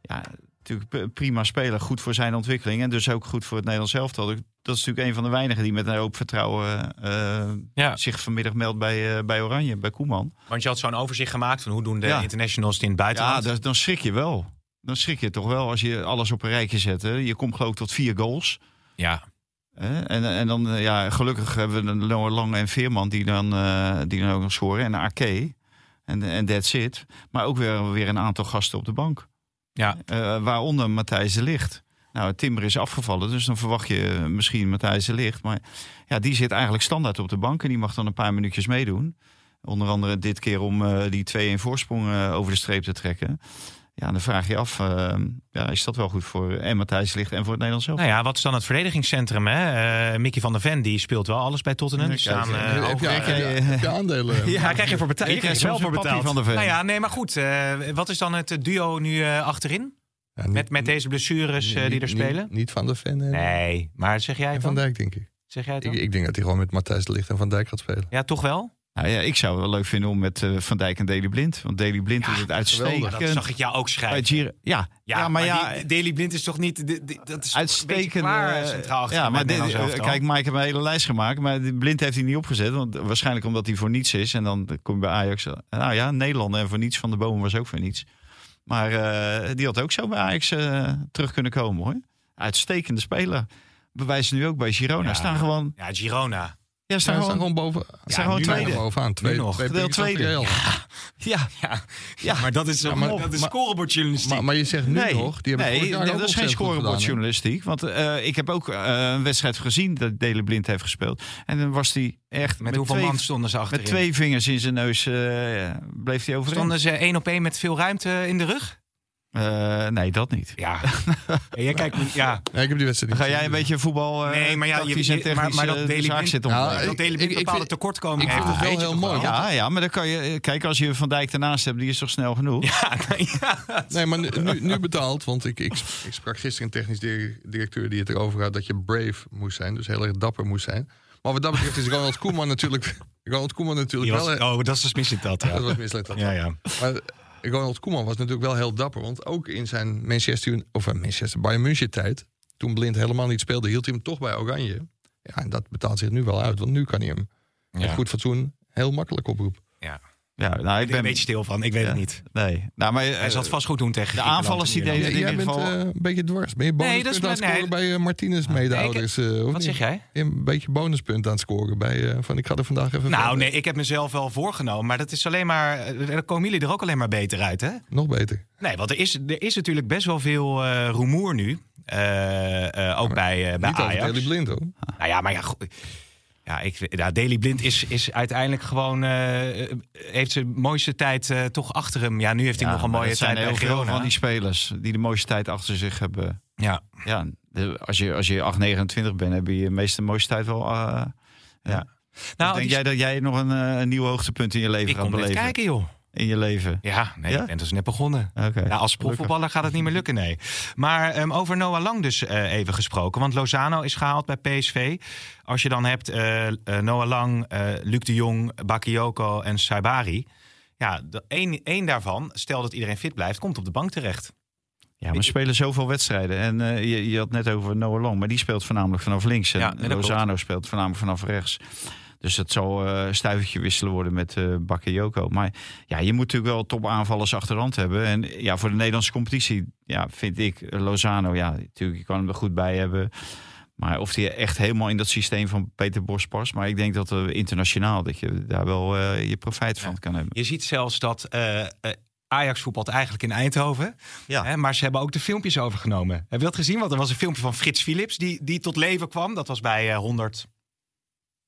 Ja, natuurlijk prima speler. Goed voor zijn ontwikkeling en dus ook goed voor het Nederlands elftal. Dat is natuurlijk een van de weinigen die met een hoop vertrouwen uh, zich vanmiddag meldt bij, uh, bij Oranje, bij Koeman. Want je had zo'n overzicht gemaakt van hoe doen de internationals in het buitenland. Ja, dan schrik je wel. Dan schrik je toch wel als je alles op een rijtje zet. Hè. Je komt geloof ik tot vier goals. Ja. En, en dan, ja, gelukkig hebben we een Lang en Veerman die dan, uh, die dan ook nog scoren. En Arke. En, en that's it. Maar ook weer, weer een aantal gasten op de bank. Ja. Uh, waaronder Matthijs de Licht. Nou, Timber is afgevallen, dus dan verwacht je misschien Matthijs de Licht. Maar ja, die zit eigenlijk standaard op de bank en die mag dan een paar minuutjes meedoen. Onder andere dit keer om uh, die 2-1 voorsprong uh, over de streep te trekken. Ja, dan vraag je af, uh, ja, is dat wel goed voor en Matthijs Licht en voor het Nederlands zelf? Nou ja, wat is dan het verdedigingscentrum? Hè? Uh, Mickey van der Ven, die speelt wel alles bij Tottenham. Die staan, uh, heb, je, heb, je, aandelen? ja, krijg je voor betaald. Je krijgt wel voor betaald. Van der Ven. Nou ja, nee, maar goed. wat is dan het duo nu achterin? Ja, niet, met, met deze blessures uh, die er spelen? Niet, niet van de fan. Nee, maar zeg jij Van, van Dijk, denk ik. Zeg jij het ik, ik, denk dat hij gewoon met Matthijs de Ligt en Van Dijk gaat spelen. Ja, toch wel? Nou ja, ik zou het wel leuk vinden om met uh, Van Dijk en Deli Blind. Want Deli Blind ja, is het uitstekend. Dat zag ik jou ook schrijven. Ja, ja, ja, maar, maar ja, Deli Blind is toch niet... De, de, dat is uitstekend. Klaar, uh, centraal ja, maar de, kijk, Mike heeft een hele lijst gemaakt. Maar Blind heeft hij niet opgezet. Want waarschijnlijk omdat hij voor niets is. En dan kom je bij Ajax. Nou ja, Nederland en voor niets van de bomen was ook voor niets. Maar uh, die had ook zo bij Ajax uh, terug kunnen komen hoor. Uitstekende speler. Bewijzen nu ook bij Girona. Ja, staan gewoon. Ja, Girona. Ja, staan, ja, gewoon, gewoon boven. Ja, staan gewoon tweede. Bovenaan. Twee, nog. twee Deel tweede. Ja. Ja. ja. ja. maar dat is, ja, maar, dat is scorebordjournalistiek. Maar, maar, je zegt nu nee, nog... Die nee, nee dat is geen scorebordjournalistiek. Want uh, ik heb ook uh, een wedstrijd gezien dat Dele Blind heeft gespeeld. En dan was hij echt... Met, met hoeveel twee, man stonden ze achterin? Met twee vingers in zijn neus uh, bleef hij overeind. Stonden ze één op één met veel ruimte in de rug? Uh, nee, dat niet. Ja. jij kijkt niet. Ja. ja. ik heb die wedstrijd. Ga jij een beetje voetbal? Uh, nee, maar ja, je, je maar, maar dat Daily Blind zit om. Ja, dat Blind bepaalde tekortkomingen heeft. Ik vind het wel heel mooi. Ja, ja, maar dan kan je kijk als je Van Dijk ernaast hebt, die is toch snel genoeg. Ja, nee, ja. nee maar nu, nu betaald, want ik, ik, ik sprak gisteren een technisch directeur die het erover had dat je brave moest zijn, dus heel erg dapper moest zijn. Maar wat dat betreft is Ronald Koeman natuurlijk. Ronald Koeman natuurlijk was, wel. Oh, dat is dus misleid dat. Ja. Dat was misleid dat. Ja, ja. Maar, Ronald Koeman was natuurlijk wel heel dapper. Want ook in zijn Manchester, of Manchester Bayern München tijd... toen Blind helemaal niet speelde, hield hij hem toch bij Oranje. Ja, en dat betaalt zich nu wel uit. Want nu kan hij hem ja. met goed fatsoen heel makkelijk oproepen. Ja. Ja, nou, ik ben een beetje stil van. Ik weet ja, het niet. Nee. Nou, maar, Hij zal het vast goed doen tegen de aanvallers die deden ja, Jij bent uh, een beetje dwars. Ben je bonuspunten nee, aan het scoren nee. bij uh, Martinez medeouders? Uh, Wat niet? zeg jij? Een beetje bonuspunten aan het scoren bij van ik ga er vandaag even. Nou verder. nee, ik heb mezelf wel voorgenomen, maar dat is alleen maar. Dan komen jullie er ook alleen maar beter uit, hè? Nog beter. Nee, want er is, er is natuurlijk best wel veel rumoer nu. ook bij, bij niet Ajax. Niet blind hoor. Nou ja, maar ja. Ja, ik, ja, Daily Blind is, is uiteindelijk gewoon. Uh, heeft zijn mooiste tijd uh, toch achter hem. Ja, nu heeft hij nog een mooie tijd heel veel van die spelers die de mooiste tijd achter zich hebben. Ja, ja de, als je, als je 8, 29 bent, heb je de meeste mooiste tijd wel. Uh, ja. Nou, denk jij dat jij nog een, een nieuw hoogtepunt in je leven ik gaat beleven? kijken, joh in je leven? Ja, nee, ja? ik ben dus net begonnen. Okay. Ja, als profvoetballer gaat het niet meer lukken, nee. Maar um, over Noah Lang dus uh, even gesproken. Want Lozano is gehaald bij PSV. Als je dan hebt uh, uh, Noah Lang, Luc de Jong, Bakayoko en Saibari. Ja, één, daarvan, stel dat iedereen fit blijft, komt op de bank terecht. Ja, we spelen zoveel wedstrijden. En uh, je, je had net over Noah Lang, maar die speelt voornamelijk vanaf links. En, ja, en Lozano speelt voornamelijk vanaf rechts. Dus het zal uh, stuivertje wisselen worden met uh, Bakayoko. Maar ja, je moet natuurlijk wel topaanvallers achterhand hebben. En ja, voor de Nederlandse competitie ja, vind ik Lozano, ja, natuurlijk, je kan hem er goed bij hebben. Maar of hij echt helemaal in dat systeem van Peter Bos past. Maar ik denk dat uh, internationaal dat je daar wel uh, je profijt van ja. kan hebben. Je ziet zelfs dat uh, Ajax voetbalt eigenlijk in Eindhoven. Ja. Hè, maar ze hebben ook de filmpjes overgenomen. Heb je dat gezien? Want er was een filmpje van Frits Philips die, die tot leven kwam. Dat was bij 100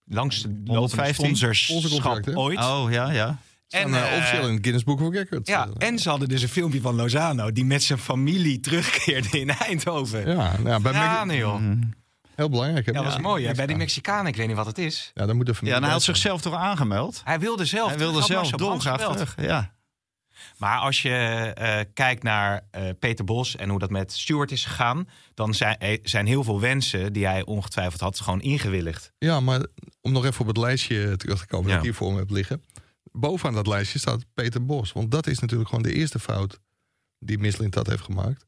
langste lopende sponsorschap ooit. Oh, ja, ja. En uh, officieel in het Guinness Book of Records. Ja, en ze hadden dus een filmpje van Lozano... die met zijn familie terugkeerde in Eindhoven. Ja, nou, bij ja, nee, joh. Mm. Heel belangrijk. Hè? Ja, dat was mooi. Hè? Bij die Mexicanen, ik weet niet wat het is. Ja, dan moet Ja, en hij had zichzelf toch aangemeld? Hij wilde zelf. Hij wilde zelf dolgraag terug. Ja. Maar als je eh, kijkt naar eh, Peter Bos en hoe dat met Stuart is gegaan, dan zijn, eh, zijn heel veel wensen die hij ongetwijfeld had gewoon ingewilligd. Ja, maar om nog even op het lijstje terug te komen Ja. dat ik hier voor me heb liggen. Bovenaan dat lijstje staat Peter Bos. Want dat is natuurlijk gewoon de eerste fout die Mislintat heeft gemaakt.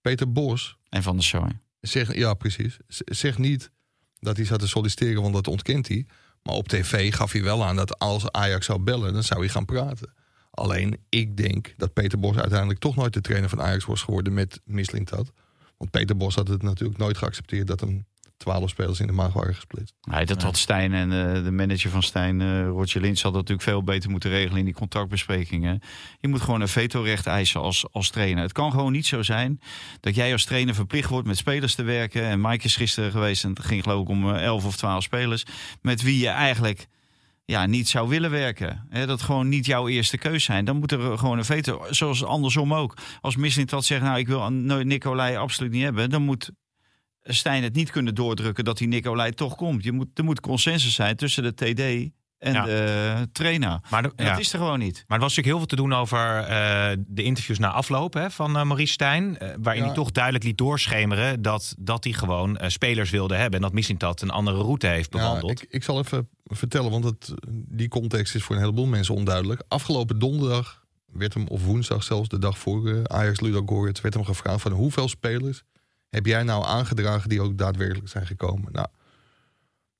Peter Bos En Van der Sooy. zegt, ja precies, Z- zegt niet dat hij zat te solliciteren, want dat ontkent hij. Maar op tv gaf hij wel aan dat als Ajax zou bellen, dan zou hij gaan praten. Alleen, ik denk dat Peter Bos uiteindelijk toch nooit de trainer van Ajax was geworden met Mislintat. Want Peter Bos had het natuurlijk nooit geaccepteerd dat hem twaalf spelers in de maag waren gesplitst. Nee, dat had Stijn en eh, de manager van Stijn, eh Roger Lins, had dat natuurlijk veel beter moeten regelen in die contractbesprekingen. Je moet gewoon een vetorecht eisen als, als trainer. Het kan gewoon niet zo zijn dat jij als trainer verplicht wordt met spelers te werken. En Mike is gisteren geweest en het ging geloof ik om eh, 11 of 12 spelers. Met wie je eigenlijk ja, niet zou willen werken. Hè, dat gewoon niet jouw eerste keus zijn. Dan moet er gewoon een veto, zoals andersom ook. Als Mislint dat zegt, nou ik wil een Nicolai absoluut niet hebben, dan moet Stijn het niet kunnen doordrukken dat die Nicolai toch komt. Je moet, er moet consensus zijn tussen de TD en Ja. de trainer. Maar, de- En ja. dat is er gewoon niet. maar er was natuurlijk heel veel te doen over eh, de interviews na afloop hè, van eh, Maurice Stijn. eh, waarin Ja. hij toch duidelijk liet doorschemeren dat, dat hij gewoon eh, spelers wilde hebben. En dat Mislintat een andere route heeft bewandeld. Ja, ik, ik zal even vertellen, want het, die context is voor een heleboel mensen onduidelijk. Afgelopen donderdag werd hem, of woensdag zelfs, de dag voor Ajax Ludo Goretz, werd hem gevraagd van hoeveel spelers heb jij nou aangedragen die ook daadwerkelijk zijn gekomen? Nou,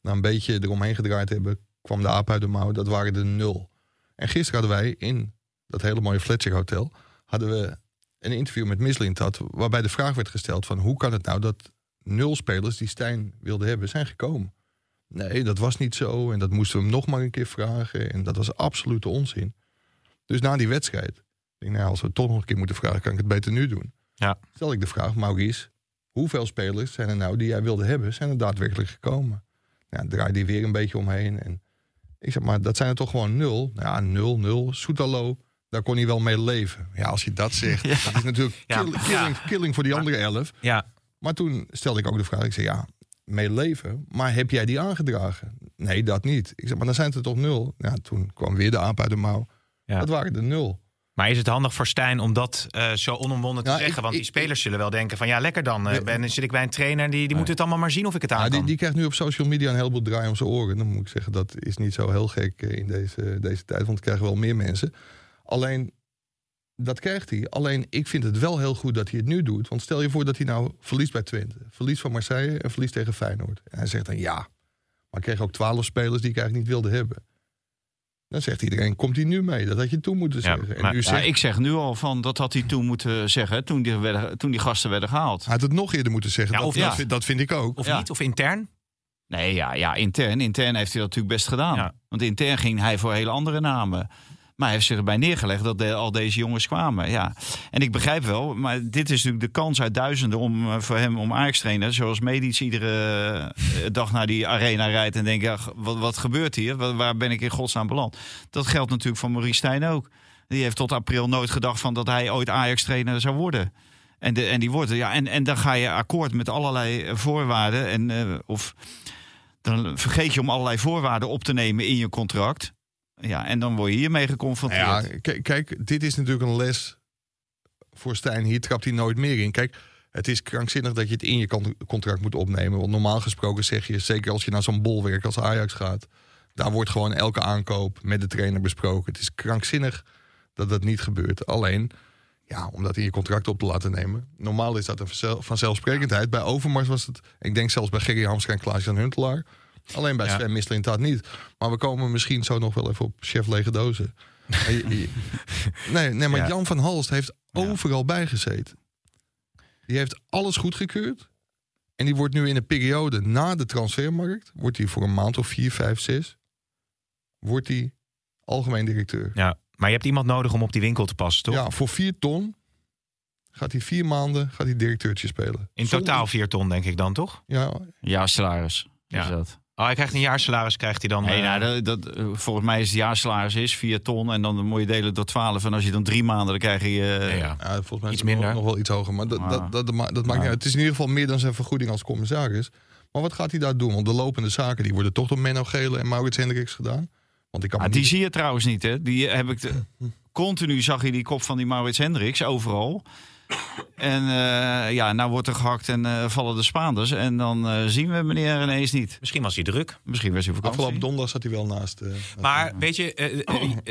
na een beetje eromheen gedraaid hebben, kwam de aap uit de mouw. Dat waren er nul. En gisteren hadden wij in dat hele mooie Fletcher Hotel, hadden we een interview met Mislintat, waarbij de vraag werd gesteld van hoe kan het nou dat nul spelers die Stijn wilde hebben zijn gekomen? Nee, dat was niet zo. En dat moesten we hem nog maar een keer vragen. En dat was absolute onzin. Dus na die wedstrijd, ik denk, nou, als we het toch nog een keer moeten vragen, kan ik het beter nu doen. Ja. Stel ik de vraag, Maurice, hoeveel spelers zijn er nou die jij wilde hebben, zijn er daadwerkelijk gekomen? Ja, draai die weer een beetje omheen. En ik zeg, maar dat zijn er toch gewoon nul? Ja, nul, nul. Soetalo, daar kon hij wel mee leven. Ja, als je dat zegt, dat is natuurlijk Ja. killing, killing voor die andere elf. Ja, Maar toen stelde ik ook de vraag. Ik zei, ja, mee leven. Maar heb jij die aangedragen? Nee, dat niet. Ik zeg, maar dan zijn het er toch nul? Ja, toen kwam weer de aap uit de mouw. Ja. Dat waren er nul. Maar is het handig voor Stijn om dat eh, zo onomwonden te Ja, zeggen? ik- Want die ik- spelers zullen wel denken van ja, lekker dan. Ja. ben, zit ik bij een trainer, die, die moet het allemaal maar zien of ik het aan Ja, die, kan. die krijgt nu op social media een heleboel draai om zijn oren. Dan moet ik zeggen, dat is niet zo heel gek eh, in deze, deze tijd. Want er krijgen wel meer mensen. Alleen, dat krijgt hij. Alleen, ik vind het wel heel goed dat hij het nu doet. Want stel je voor dat hij nou verliest bij Twente. Verliest van Marseille en verliest tegen Feyenoord. En hij zegt dan ja. Maar ik kreeg ook twaalf spelers die ik eigenlijk niet wilde hebben. Dan zegt iedereen, komt hij nu mee? Dat had je toen moeten Ja, zeggen. En maar- nu Ja, zegt, ik zeg nu al van dat had hij toen moeten zeggen toen die, werden, toen die gasten werden gehaald. hij had het nog eerder moeten zeggen. Ja, dat, of dat, ja. vind, dat vind ik ook. Of Ja. niet? Of intern? Nee, ja, ja intern, intern heeft hij dat natuurlijk best gedaan. Ja. Want intern ging hij voor hele andere namen. Maar hij heeft zich erbij neergelegd dat al deze jongens kwamen. Ja. En ik begrijp wel, maar dit is natuurlijk de kans uit duizenden om eh, voor hem om Ajax trainen. Zoals Medic iedere eh, dag naar die arena rijdt en denkt, wat, wat gebeurt hier? Waar, ben ik in godsnaam beland? Dat geldt natuurlijk voor Maurice Stijn ook. Die heeft tot april nooit gedacht van dat hij ooit Ajax-trainer zou worden. En, en die wordt ja. En, en dan ga je akkoord met allerlei eh, voorwaarden. En, of dan vergeet je om allerlei voorwaarden op te nemen in je contract. Ja, en dan word je hiermee geconfronteerd. Ja, kijk, dit is natuurlijk een les voor Stijn. Hier trapt hij nooit meer in. Kijk, het is krankzinnig dat je het in je con- contract moet opnemen. Want normaal gesproken zeg je, zeker als je naar zo'n bolwerk als Ajax gaat... daar wordt gewoon elke aankoop met de trainer besproken. Het is krankzinnig dat dat niet gebeurt. Alleen, ja, om dat in je contract op te laten nemen. Normaal is dat een vanzel- vanzelfsprekendheid. Bij Overmars was het, ik denk zelfs bij Gerry Hamstra en Klaas-Jan Huntelaar... Alleen bij Ja. Sven Misselint dat niet. Maar we komen misschien zo nog wel even op chef lege dozen. Nee, nee, maar Ja. Jan van Halst heeft overal bijgezeten. Die heeft alles goedgekeurd. En die wordt nu in een periode na de transfermarkt... wordt hij voor een maand of vier, vijf, zes... wordt hij algemeen directeur. Ja, maar je hebt iemand nodig om op die winkel te passen, toch? Ja, voor vier ton gaat hij vier maanden gaat hij directeurtje spelen. In Zonder- totaal vier ton, denk ik dan, toch? Ja, Ja, salaris. Ja. Is dat. Oh, hij krijgt een jaarsalaris, krijgt hij dan. Nee, eh, nou, dat, dat, volgens mij is het jaarsalaris is 4 ton. En dan moet je delen door 12. En als je dan drie maanden, dan krijg je... eh, ja, ja. Ja, volgens mij Iets is het nog- minder. Nog wel iets hoger. Maar dat, Ah. dat, dat, dat, ma- dat maakt niet uit. Het is in ieder geval meer dan zijn vergoeding als commissaris. Maar wat gaat hij daar doen? Want de lopende zaken die worden toch door Menno Gele en Maurits Hendricks gedaan. Want ik kan Ah, die zie je trouwens niet, hè? Die heb ik. de- continu zag je die kop van die Maurits Hendricks overal. En eh, ja, nou wordt er gehakt en eh, vallen de Spaanders. En dan eh, zien we meneer ineens niet. Misschien was hij druk. Misschien was hij vakantie. Afgelopen donderdag zat hij wel naast. eh, Maar weet je,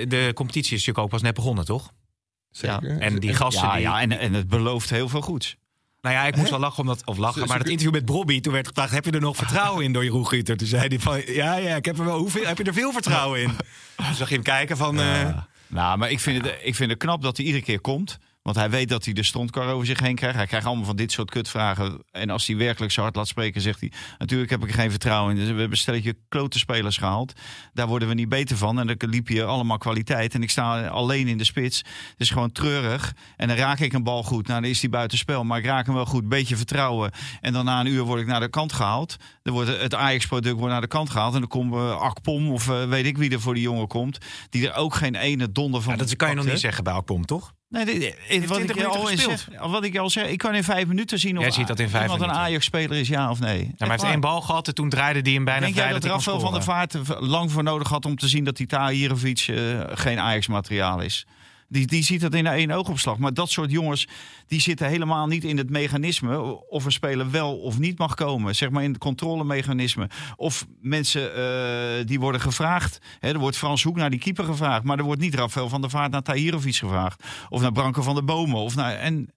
de competitie is natuurlijk ook pas net begonnen, toch? Zeker. En die gasten Ja, die... ja en, en het belooft heel veel goeds. Nou ja, ik moest wel lachen omdat, of lachen, maar het interview met Bobby, toen werd gevraagd, heb je er nog vertrouwen in door Jeroen Guter? Toen zei hij van, ja, ja, ik heb er wel, hoeveel, heb je er veel vertrouwen in? Toen zag je hem kijken van, eh, Nou, maar ik vind, het, ik vind het knap dat hij iedere keer komt. Want hij weet dat hij de strontkar over zich heen krijgt. Hij krijgt allemaal van dit soort kutvragen. En als hij werkelijk zo hard laat spreken, zegt hij... Natuurlijk heb ik er geen vertrouwen in. Dus we hebben een stelletje klote spelers gehaald. Daar worden we niet beter van. En dan liep hier allemaal kwaliteit. En ik sta alleen in de spits. Het is gewoon treurig. En dan raak ik een bal goed. Nou, dan is hij buitenspel. Maar ik raak hem wel goed. Beetje vertrouwen. En dan na een uur word ik naar de kant gehaald. Dan wordt het Ajax-product wordt naar de kant gehaald. En dan komt uh, Akpom of uh, weet ik wie er voor die jongen komt. Die er ook geen ene donder van ja, dat kan je nog niet zeggen bij Akpom, toch? Nee, dit- dit- heeft wat, 20 ik al zeg, wat ik al zeg, ik kan in vijf minuten zien of Jij ziet dat in vijf iemand een. Ajax-speler is, ja of nee. Ja, maar hij heeft één bal gehad en toen draaide hij hem bijna Denk vrij dat hij kon Rafael van der. Vaart lang voor nodig had om te zien dat die Tahirovic uh, geen Ajax-materiaal is? Die, die ziet dat in één oogopslag. Maar dat soort jongens, die zitten helemaal niet in het mechanisme... of een speler wel of niet mag komen. Zeg maar in het controlemechanisme. Of mensen uh, die worden gevraagd. Hè, er wordt Frans Hoek naar die keeper gevraagd. Maar er wordt niet Rafael van der Vaart naar Tahirovic gevraagd. Of naar Branko van der Bomen. Of naar, en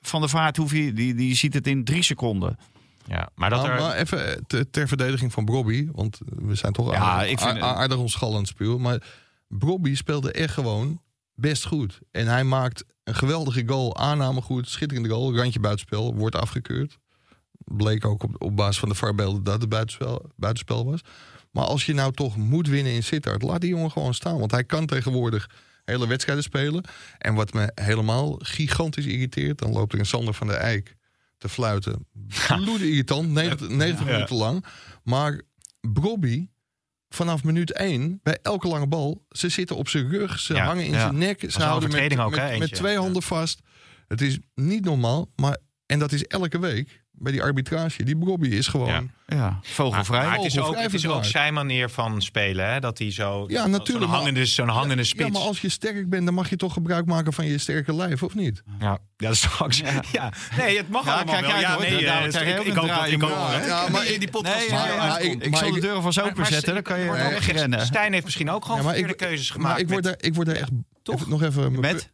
Van der Vaart, hoef je, die, die ziet het in drie seconden. Ja, maar dat Nou, er... maar even ter, ter verdediging van Brobby. Want we zijn toch Ja, aardig, ik vind- aardig ons het speel. Maar Brobby speelde echt gewoon best goed. En hij maakt een geweldige goal. Aanname goed, schitterende goal. Randje buitenspel, wordt afgekeurd. Bleek ook op, op basis van de varbeelden dat het buitenspel, buitenspel was. Maar als je nou toch moet winnen in Sittard, laat die jongen gewoon staan. Want hij kan tegenwoordig hele wedstrijden spelen. En wat me helemaal gigantisch irriteert, dan loopt er een Sander van der Eijk te fluiten. Bloede irritant, 90, 90 minuten lang. Maar Brobby, vanaf minuut 1, bij elke lange bal, ze zitten op zijn rug, ze Ja, hangen in ja. zijn nek, ze houden met, ook, met, hè, met twee handen vast. Het is niet normaal, maar en dat is elke week bij die arbitrage. Die Brobby is gewoon. Ja. Ja, vogelvrij. Maar het is ook, Vogelvrij het is ook verklaard. zijn manier van spelen, hè? Dat hij zo... Ja, natuurlijk, Zo'n hangende, zo'n hangende spits. Ja, maar als je sterk bent, dan mag je toch gebruik maken van je sterke lijf, of niet? Ja, ja dat is toch ook... Ja. Nee, het mag Ja, allemaal kijk wel. Ja, nee, ik, hoop dat ik ook... maar in die podcast... Ik- zal de deuren vast Maar- maar openzetten. Dan kan je er wegrennen. Stijn heeft misschien ook gewoon verkeerde keuzes gemaakt. Maar ik word, daar echt Toch? nog even Met?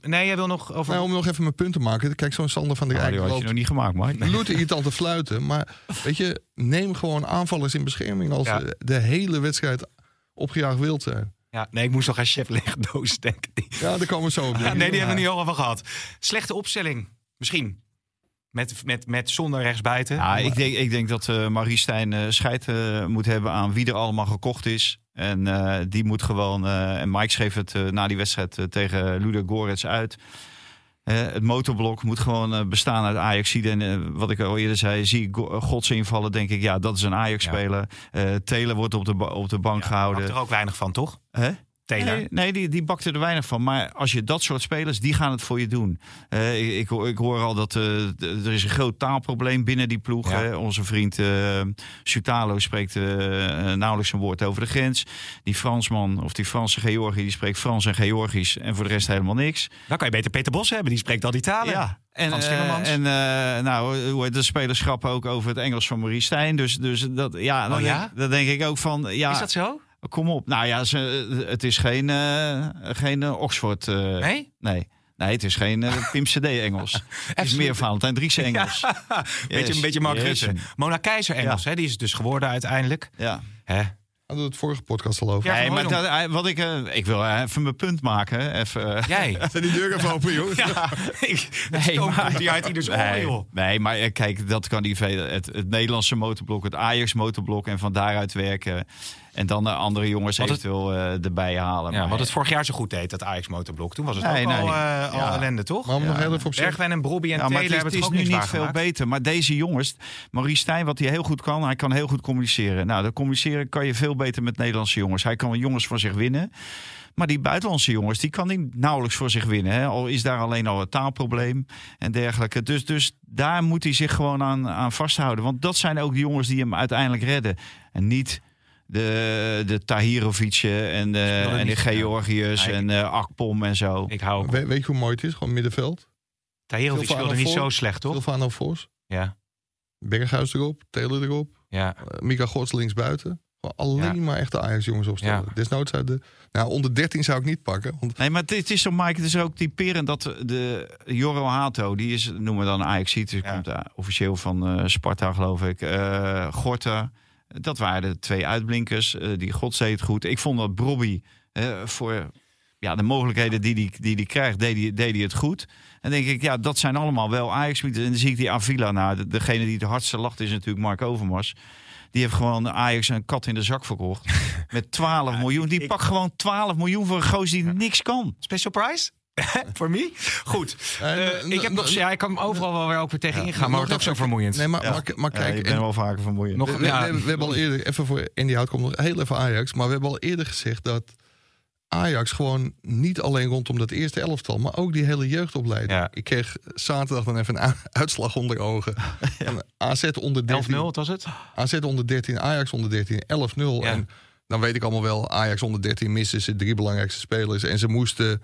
Nee, jij wil nog over... Nou, om nog even mijn punt te maken. Kijk, zo'n Sander van der Oh, Rijk die had je loopt nog niet gemaakt, Mike. bloed irritant te fluiten. Maar weet je, neem gewoon aanvallers in bescherming als Ja. de hele wedstrijd opgejaagd wild zijn. Ja, nee, ik moest nog aan Chef Legendoos denken. Die- Ja, daar komen we zo op. denk Ja, ik. nee, die hebben we niet over gehad. Slechte opstelling, misschien. Met, met, met zonder rechtsbuiten. Ja, ik denk, ik denk dat eh Marie Stijn eh, scheid eh, moet hebben aan wie er allemaal gekocht is. En eh, die moet gewoon. eh, en Mike schreef het eh, na die wedstrijd tegen Ludo Gorets uit. Het motorblok moet gewoon bestaan uit ajax En wat ik al eerder zei, zie ik Go- Gods invallen, denk ik, ja, dat is een Ajax-speler. Taylor wordt op de, op de bank Maakt gehouden. er ook weinig van, toch? Hè? Taylor. Nee, nee die, die bakte er weinig van. Maar als je dat soort spelers, die gaan het voor je doen. Eh, ik, ik, hoor- al dat eh, er is een groot taalprobleem binnen die ploeg. Ja. Onze vriend eh Sutalo spreekt nauwelijks een woord over de grens. Die Fransman, of die Franse Georgi, die spreekt Frans en Georgisch. En voor de rest helemaal niks. Dan kan je beter Peter Bos hebben, die spreekt al die talen. Ja. En, Timmermans. en nou, de spelers schrappen ook over het Engels van Marie Stijn. Dus, dus dat, ja, dan, Oh ja? Denk, dan denk ik ook van... Ja, Is dat zo? Kom op. Nou ja, ze, het is geen, eh, geen eh, Oxford. eh, Nee? Nee. Nee, het is geen uh, Pim CD Engels. het is meer Valentijn Dries Engels. beetje, Yes, een beetje Mark yes. Rutte. Mona Keizer Engels, hè, die is het dus geworden uiteindelijk. Ja. Hè? Hadden we het vorige podcast al over. Ja, nee, maar dat, eh, wat ik, eh, ik wil eh, even mijn punt maken. Even, eh, Jij? Zijn die deur even open, joh? Ja, ik, nee, Nee, maar- die uit ieders Nee, joh. nee, maar eh, kijk, dat kan die vele, het, het Nederlandse motorblok, het Ajax motorblok en van daaruit werken. En dan de andere jongens Wat het- eventueel eh, erbij halen. Ja, Maar- wat het vorig jaar zo goed deed, dat Ajax motorblok. Toen was het Nee, ook al, nee. eh, al Ja. ellende, toch? Maar om nog heel even op Bergwijn en Brobby en Ja, maar Taylor het is, hebben het het is nu niet veel beter. Maar deze jongens, Maurice Stijn, wat hij heel goed kan, hij kan heel goed communiceren. Nou, dat communiceren kan je veel beter met Nederlandse jongens. Hij kan jongens voor zich winnen. Maar die buitenlandse jongens, die kan hij nauwelijks voor zich winnen. Hè? Al is daar alleen al een taalprobleem en dergelijke. Dus, dus daar moet hij zich gewoon aan, aan vasthouden. Want dat zijn ook de jongens die hem uiteindelijk redden. En niet de, de Tahirovic'en en de, en de ja. Georgiërs Nee, en de Akpom en zo. Ik hou ook. We- weet je hoe mooi het is? Gewoon middenveld. Tahirovic Silvano speelde niet voor. zo slecht, toch? Silvano Vos. Ja. Berghuis erop. Taylor erop. ja. Uh, Mika Gods linksbuiten. Gewoon alleen maar echte Ajax-jongens opstellen. Ja. Desnoods uit de... Nou, onder 13 zou ik niet pakken. Want Nee, maar het, het is zo, Mike, het is ook typerend dat de Joro Hato, die is, noemen we dan ajax die Ja. komt eh, officieel van eh, Sparta, geloof ik. Eh Gorta, dat waren de twee uitblinkers. Eh, die God deed het goed. Ik vond dat Brobby eh, voor ja, de mogelijkheden die hij die, die krijgt, deed hij deed hij het goed. En denk ik, ja, dat zijn allemaal wel ajax En dan zie ik die Avila, nou, de- degene die het hardste lacht is natuurlijk Mark Overmars. Die heeft gewoon Ajax een kat in de zak verkocht. Met 12 miljoen. Die ik- pakt gewoon 12 miljoen voor een goos die niks kan. Special prize? Voor me? Goed. Eh, Eh, ik heb nog, ja, ik kan hem overal wel weer ook weer tegen ingaan, maar wordt ook zo vermoeiend. Nee, maar, Ja. maar, maar Ja, kijk... ik ben en- wel vaker vermoeiend. Nog- we, we- ja. we, we hebben al eerder, even voor Andy Hout komt nog heel even Ajax. Maar we hebben al eerder gezegd dat Ajax gewoon niet alleen rondom dat eerste elftal, maar ook die hele jeugdopleiding. Ja. Ik kreeg zaterdag dan even een uitslag onder ogen. AZ onder 13, 11-0, wat was het? AZ onder 13, Ajax onder 13, 11-0. Ja. En dan weet ik allemaal wel, Ajax onder 13 missen ze drie belangrijkste spelers. En ze moesten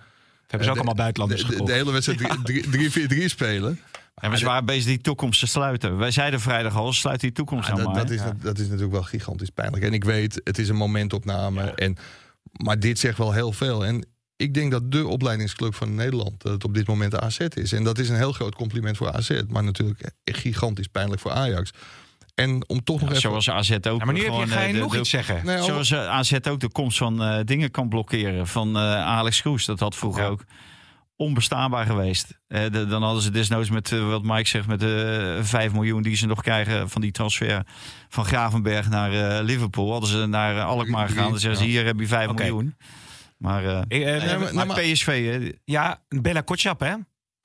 Hebben ze ook de- allemaal buitenlanders de, de, gekocht. de hele wedstrijd 3-4-3 spelen. Ja, maar ze waren bezig die toekomst te sluiten. Wij zeiden vrijdag al, sluit die toekomst Ja, nou dat, maar. dat, is, dat is natuurlijk wel gigantisch pijnlijk. En ik weet, het is een momentopname. En, maar dit zegt wel heel veel. En ik denk dat de opleidingsclub van Nederland dat het op dit moment de AZ is. En dat is een heel groot compliment voor AZ. Maar natuurlijk gigantisch pijnlijk voor Ajax. En om toch nog Ja, even... zoals AZ ook. Ja, maar nu heb je, ga je eh, de- nog de- iets zeggen. Nee, Zoals eh, AZ ook de komst van eh, dingen kan blokkeren. Van eh, Alex Kroes. Dat had vroeger Ja. ook onbestaanbaar geweest. De- dan hadden ze desnoods met, wat Mike zegt, met de 5 miljoen die ze nog krijgen van die transfer van Gravenberg naar eh, Liverpool. Hadden ze naar Alkmaar gegaan. Dan zeggen ze, hier heb je 5 Oké. miljoen. Maar, eh, Ik, eh, Nee, maar- maar maar- PSV, hè? ja, Bella Kotschap, hè?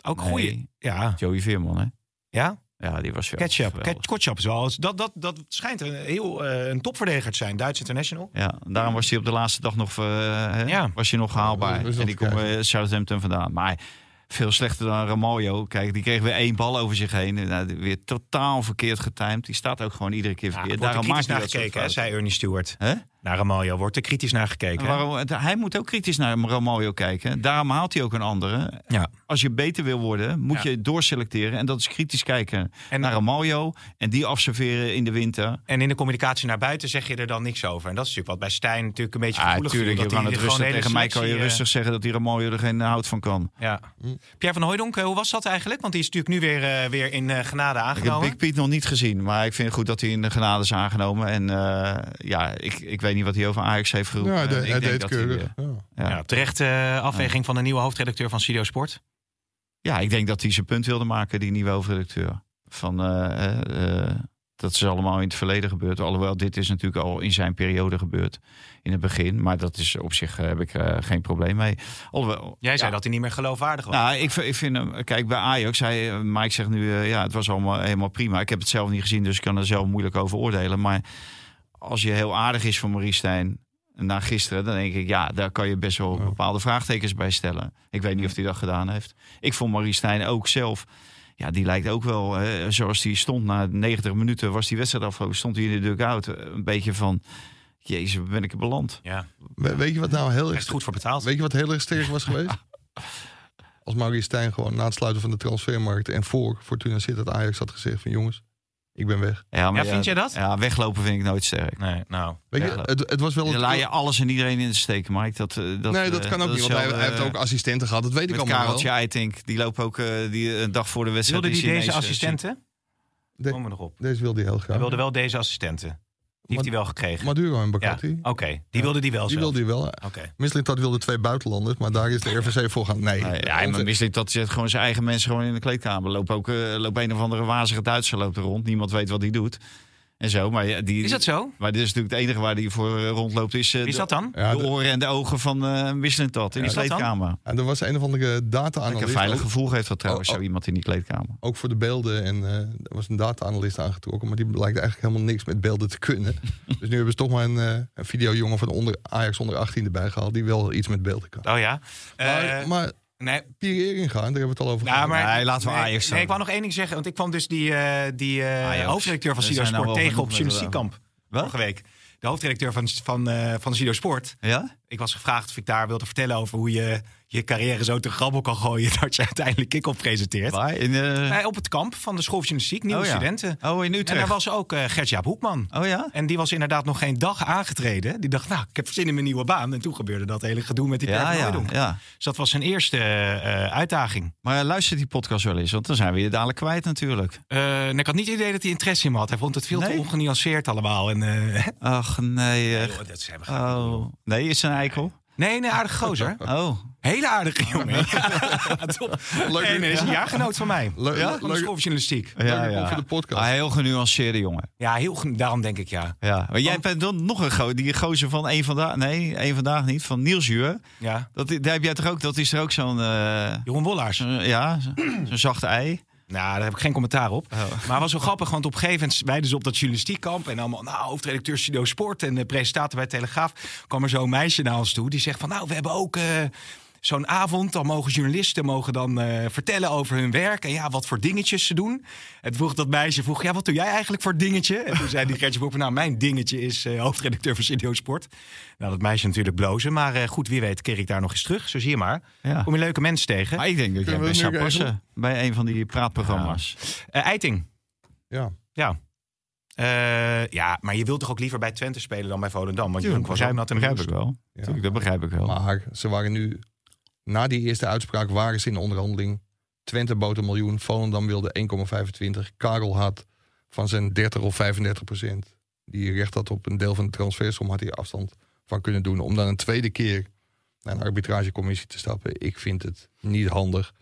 Ook Nee. goeie. Ja, Joey Veerman, hè? ja. Ja, die was wel Ketchup. geweldig. Ket- Kotschap is wel. Dat, dat, dat schijnt een heel eh, een topverdediger te zijn. Duits international. Ja, daarom was hij op de laatste dag nog, eh, hè, Ja. was hij nog haalbaar. en die bij Southampton vandaan. Maar veel slechter dan Ramaljo. Kijk, die kreeg weer één bal over zich heen. Nou, weer totaal verkeerd getimed. Die staat ook gewoon iedere keer verkeerd. er daarom maakt hij gekeken, hè, zei Ernie Stewart. Hè? Naar Ramaljo wordt er kritisch naar gekeken. Waarom, hij moet ook kritisch naar Ramaljo kijken. Daarom haalt hij ook een andere. Ja. Als je beter wil worden, moet Ja. je doorselecteren. En dat is kritisch kijken En- naar Ramaljo. En die afserveren in de winter. En in de communicatie naar buiten zeg je er dan niks over. En dat is natuurlijk wat bij Stijn natuurlijk een beetje Ja, gevoelig natuurlijk. viel, Je dat kan het rustig tegen mij kan je eh, rustig zeggen dat die Ramaljo er geen hout van kan. Ja. Pierre van Hooijdonk, eh, hoe was dat eigenlijk? Want die is natuurlijk nu weer, eh, weer in genade Ik heb aangenomen. Big Piet nog niet gezien, maar ik vind het goed dat hij in de genade is aangenomen. En ja, ik, ik weet niet wat hij over Ajax heeft geroepen. Ja, deed- ik hij denk deed dat keurig. Hij, ja. eh, ja. Ja, terecht eh, afweging van de nieuwe hoofdredacteur van Studio Sport. ja, ik denk dat hij zijn punt wilde maken, die nieuwe hoofdredacteur. Van, eh, dat is allemaal in het verleden gebeurd. Alhoewel, dit is natuurlijk al in zijn periode gebeurd. In het begin. Maar dat is op zich heb ik eh, geen probleem mee. Alhoewel, Jij zei ja. dat hij niet meer geloofwaardig was. Nou, ik, vind- ik vind hem, kijk, bij Ajax, hij, Mike zegt nu, ja, het was allemaal helemaal prima. Ik heb het zelf niet gezien, dus ik kan er zelf moeilijk over oordelen. Maar als je heel aardig is voor Maurice Stijn na gisteren, dan denk ik, ja, daar kan je best wel bepaalde vraagtekens bij stellen. Ik weet niet of hij dat gedaan heeft. Ik vond Maurice Stijn ook zelf, ja, die lijkt ook wel, eh, zoals hij stond na 90 minuten, was die wedstrijd afgelopen, stond hij in de dugout. eh, Een beetje van, jezus, ben ik beland? ja, We- Weet je wat nou heel erg goed voor betaald. Weet je wat heel erg sterk was geweest? Als Maurice Stijn gewoon na het sluiten van de transfermarkt en voor Fortuna Sittard Ajax had gezegd van jongens, ik ben weg. Ja, maar Ja, vind jij dat? Ja, weglopen vind ik nooit sterk. Nee, nou. Weet je, het, het was wel Dan het- laat je alles en iedereen in de steek, Mike. Dat, eh, dat, nee, dat eh, kan ook niet, want hij, heeft ook eh, assistenten gehad. Dat weet ik Met allemaal Kareltje wel. Eitink, die loopt ook eh, die, een dag voor de wedstrijd. Wilde die hij deze assistenten? De- Kom er nog op. Deze wilde hij heel graag. Hij wilde wel deze assistenten. Die heeft hij wel gekregen. Maduro en Ja, Bakati. oké. Die wilde die wel Die zelf. wilde hij wel. Oké. Mislintat wilde twee buitenlanders, maar daar is de RVC voor gaan. Nee. Nee, ja, maar misliep dat zet gewoon zijn eigen mensen gewoon in de kleedkamer. Loopt ook eh, loopt een of andere wazige Duitser loopt er rond. Niemand weet wat hij doet. En zo, maar ja, die, Is dat zo? Maar dit is natuurlijk het enige waar die voor eh, rondloopt. Is, eh, Wie is dat dan? Ja, de oren en de ogen van eh wisselend dat in Wie de kleedkamer. En er was een of andere data-analyst. een veilig gevoel heeft dat trouwens, Oh, oh. zo iemand in die kleedkamer. Ook voor de beelden. En eh, er was een data-analyst aangetrokken. Maar die blijkt eigenlijk helemaal niks met beelden te kunnen. dus nu hebben ze toch maar een, eh een videojongen van onder, Ajax onder 18 erbij gehaald. Die wel iets met beelden kan. Oh ja. maar, maar nee, Pierre Eringa, daar hebben we het al over Nou, gehad. maar, Nee, laten we nee, Ajax Nee, ik wou nog één ding zeggen. Want ik kwam dus die, eh, die eh, Ajax. hoofdredacteur van Sido nou Sport tegen op journalistiekamp. Wat? Vorige week. De hoofdredacteur van, van, eh, van Sido Sport. Ja? Ik was gevraagd of ik daar wilde vertellen over hoe je je carrière zo te grabbel kan gooien. Dat je uiteindelijk kick-off presenteert. Waar? In, eh, Nee, op het kamp van de school van journalistiek, nieuwe Oh ja. studenten. Oh, in En Utrecht. daar was ook eh Gert-Jaap Hoekman. Oh ja? En die was inderdaad nog geen dag aangetreden. Die dacht, nou, ik heb zin in mijn nieuwe baan. En toen gebeurde dat hele gedoe met die Ja, ja, ja. Dus dat was zijn eerste eh, uitdaging. Maar luister die podcast wel eens, want dan zijn we je dadelijk kwijt natuurlijk. Eh, en ik had niet het idee dat hij interesse in me had. Hij vond het veel te ongenuanceerd allemaal. En, eh, Ach nee. eh, joh, dat is oh. Nee, is eikel? Nee, nee, aardige gozer. Oh. Hele aardige jongen. Top. Nee, nee, is een jaargenoot van mij. Leuk- ja? leuk- Van de school van journalistiek. Leuke kop voor de podcast. Ah, heel genuanceerde jongen. Ja, heel, daarom denk ik ja. Ja. Maar jij bent dan nog een go die gozer van één vandaag. Nee, één vandaag niet. Van Niels ja. Dat, daar heb jij toch ook, dat is er ook zo'n. eh, Jeroen Wollaars. ja, zo- zo'n zachte ei. Nou, daar heb ik geen commentaar op. Oh. Maar het was wel grappig, want op een gegeven moment wij dus op dat journalistiekkamp en allemaal, nou, hoofdredacteur Studio Sport en de presentator bij Telegraaf, kwam er zo'n meisje naar ons toe die zegt van, nou, we hebben ook eh, zo'n avond, dan mogen journalisten mogen dan eh, vertellen over hun werk en ja, wat voor dingetjes ze doen. En toen vroeg dat meisje, vroeg, ja, wat doe jij eigenlijk voor dingetje? En toen zei die Gertje Boer, nou, mijn dingetje is eh, hoofdredacteur van Studio Sport. Nou, dat meisje natuurlijk blozen, maar eh, goed, wie weet keer ik daar nog eens terug. Zo zie je maar. Ja. Kom je leuke mensen tegen. Maar ik denk dat jij best zou passen bij een van die praatprogramma's. Eh, Eiting. Ja. Ja. Eh, ja, maar je wilt toch ook liever bij Twente spelen dan bij Volendam? Want Jeroen was ook nat en begrijp ik wel. Ja. Tuurlijk, dat begrijp ik wel. Maar ze waren nu, na die eerste uitspraak, waren ze in onderhandeling. Twente bood een miljoen, Volendam wilde 1,25. Karel had van zijn 30 of 35 procent, die recht had op een deel van de transfersom, had hij afstand van kunnen doen. Om dan een tweede keer naar een arbitragecommissie te stappen. Ik vind het niet handig.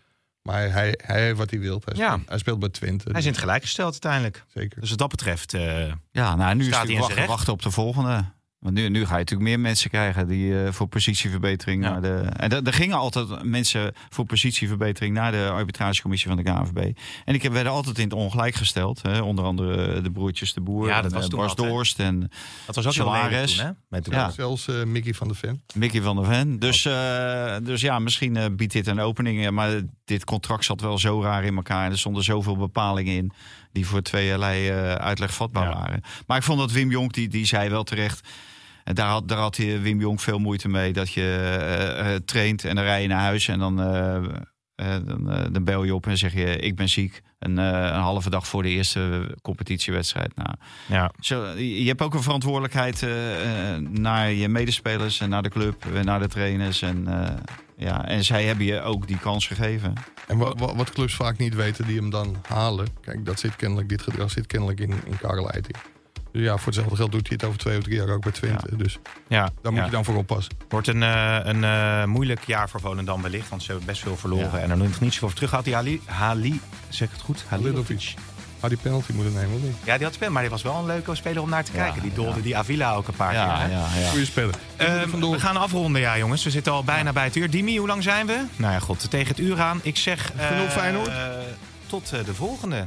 Maar hij, hij heeft wat hij wil. Hij, Ja. speelt, hij speelt bij Twente. Hij is in het gelijkgesteld uiteindelijk. Zeker. Dus wat dat betreft... eh, Ja, nou, nu is Staat het hij in zijn wachten, recht? wachten op de volgende. Want nu, nu ga je natuurlijk meer mensen krijgen die eh, voor positieverbetering Ja. naar de. En er- er gingen altijd mensen voor positieverbetering naar de arbitragecommissie van de KNVB. En ik heb werden altijd in het ongelijk gesteld. Hè? Onder andere de broertjes de Boer, Ja, dat en, was eh, toen Bas? Doorst en dat was ook toen, hè? Met Ja. Zelfs eh, Mickey van der Ven. Mickey van der Ven. Dus, eh, dus ja, misschien biedt dit een opening. Maar dit contract zat wel zo raar in elkaar. En er stonden zoveel bepalingen in die voor tweeërlei eh, uitleg vatbaar Ja. waren. Maar ik vond dat Wim Jonk, die, die zei wel terecht... En daar had, daar had hij- Wim Jonk veel moeite mee. Dat je eh, eh, traint en dan rij je naar huis en dan, eh, eh, dan, eh, dan bel je op en zeg je ik ben ziek. Een, eh, een halve dag voor de eerste competitiewedstrijd. Nou, Ja. zo, je hebt ook een verantwoordelijkheid eh, eh, naar je medespelers en naar de club en naar de trainers. En, eh, ja, en zij hebben je ook die kans gegeven. En wa- wa- wat clubs vaak niet weten, die hem dan halen. Kijk, dat zit kennelijk, dit gedrag zit kennelijk in, in Karel Eiting. Ja, voor hetzelfde geld doet hij het over twee of drie jaar ook bij Twente. Dus Ja, daar moet ja. je dan voor oppassen. Wordt een, eh, een eh, moeilijk jaar voor Volendam wellicht. Want ze hebben best veel verloren. En er nog niet zoveel voor terug gehad. Die Ali, Hali, zeg ik het goed? Halilovic. Had die penalty moeten nemen, of niet? Ja, die had spelen. Maar die was wel een leuke speler om naar te Ja, kijken. Die dolde ja. die Avila ook een paar keer. Ja, hè? ja, ja. Goeie speler. Ehm, we gaan afronden, ja, jongens. We zitten al bijna bij het uur. Dimi, hoe lang zijn we? Nou ja, god, tegen het uur aan. Ik zeg. Genoeg eh, Feyenoord? tot de volgende.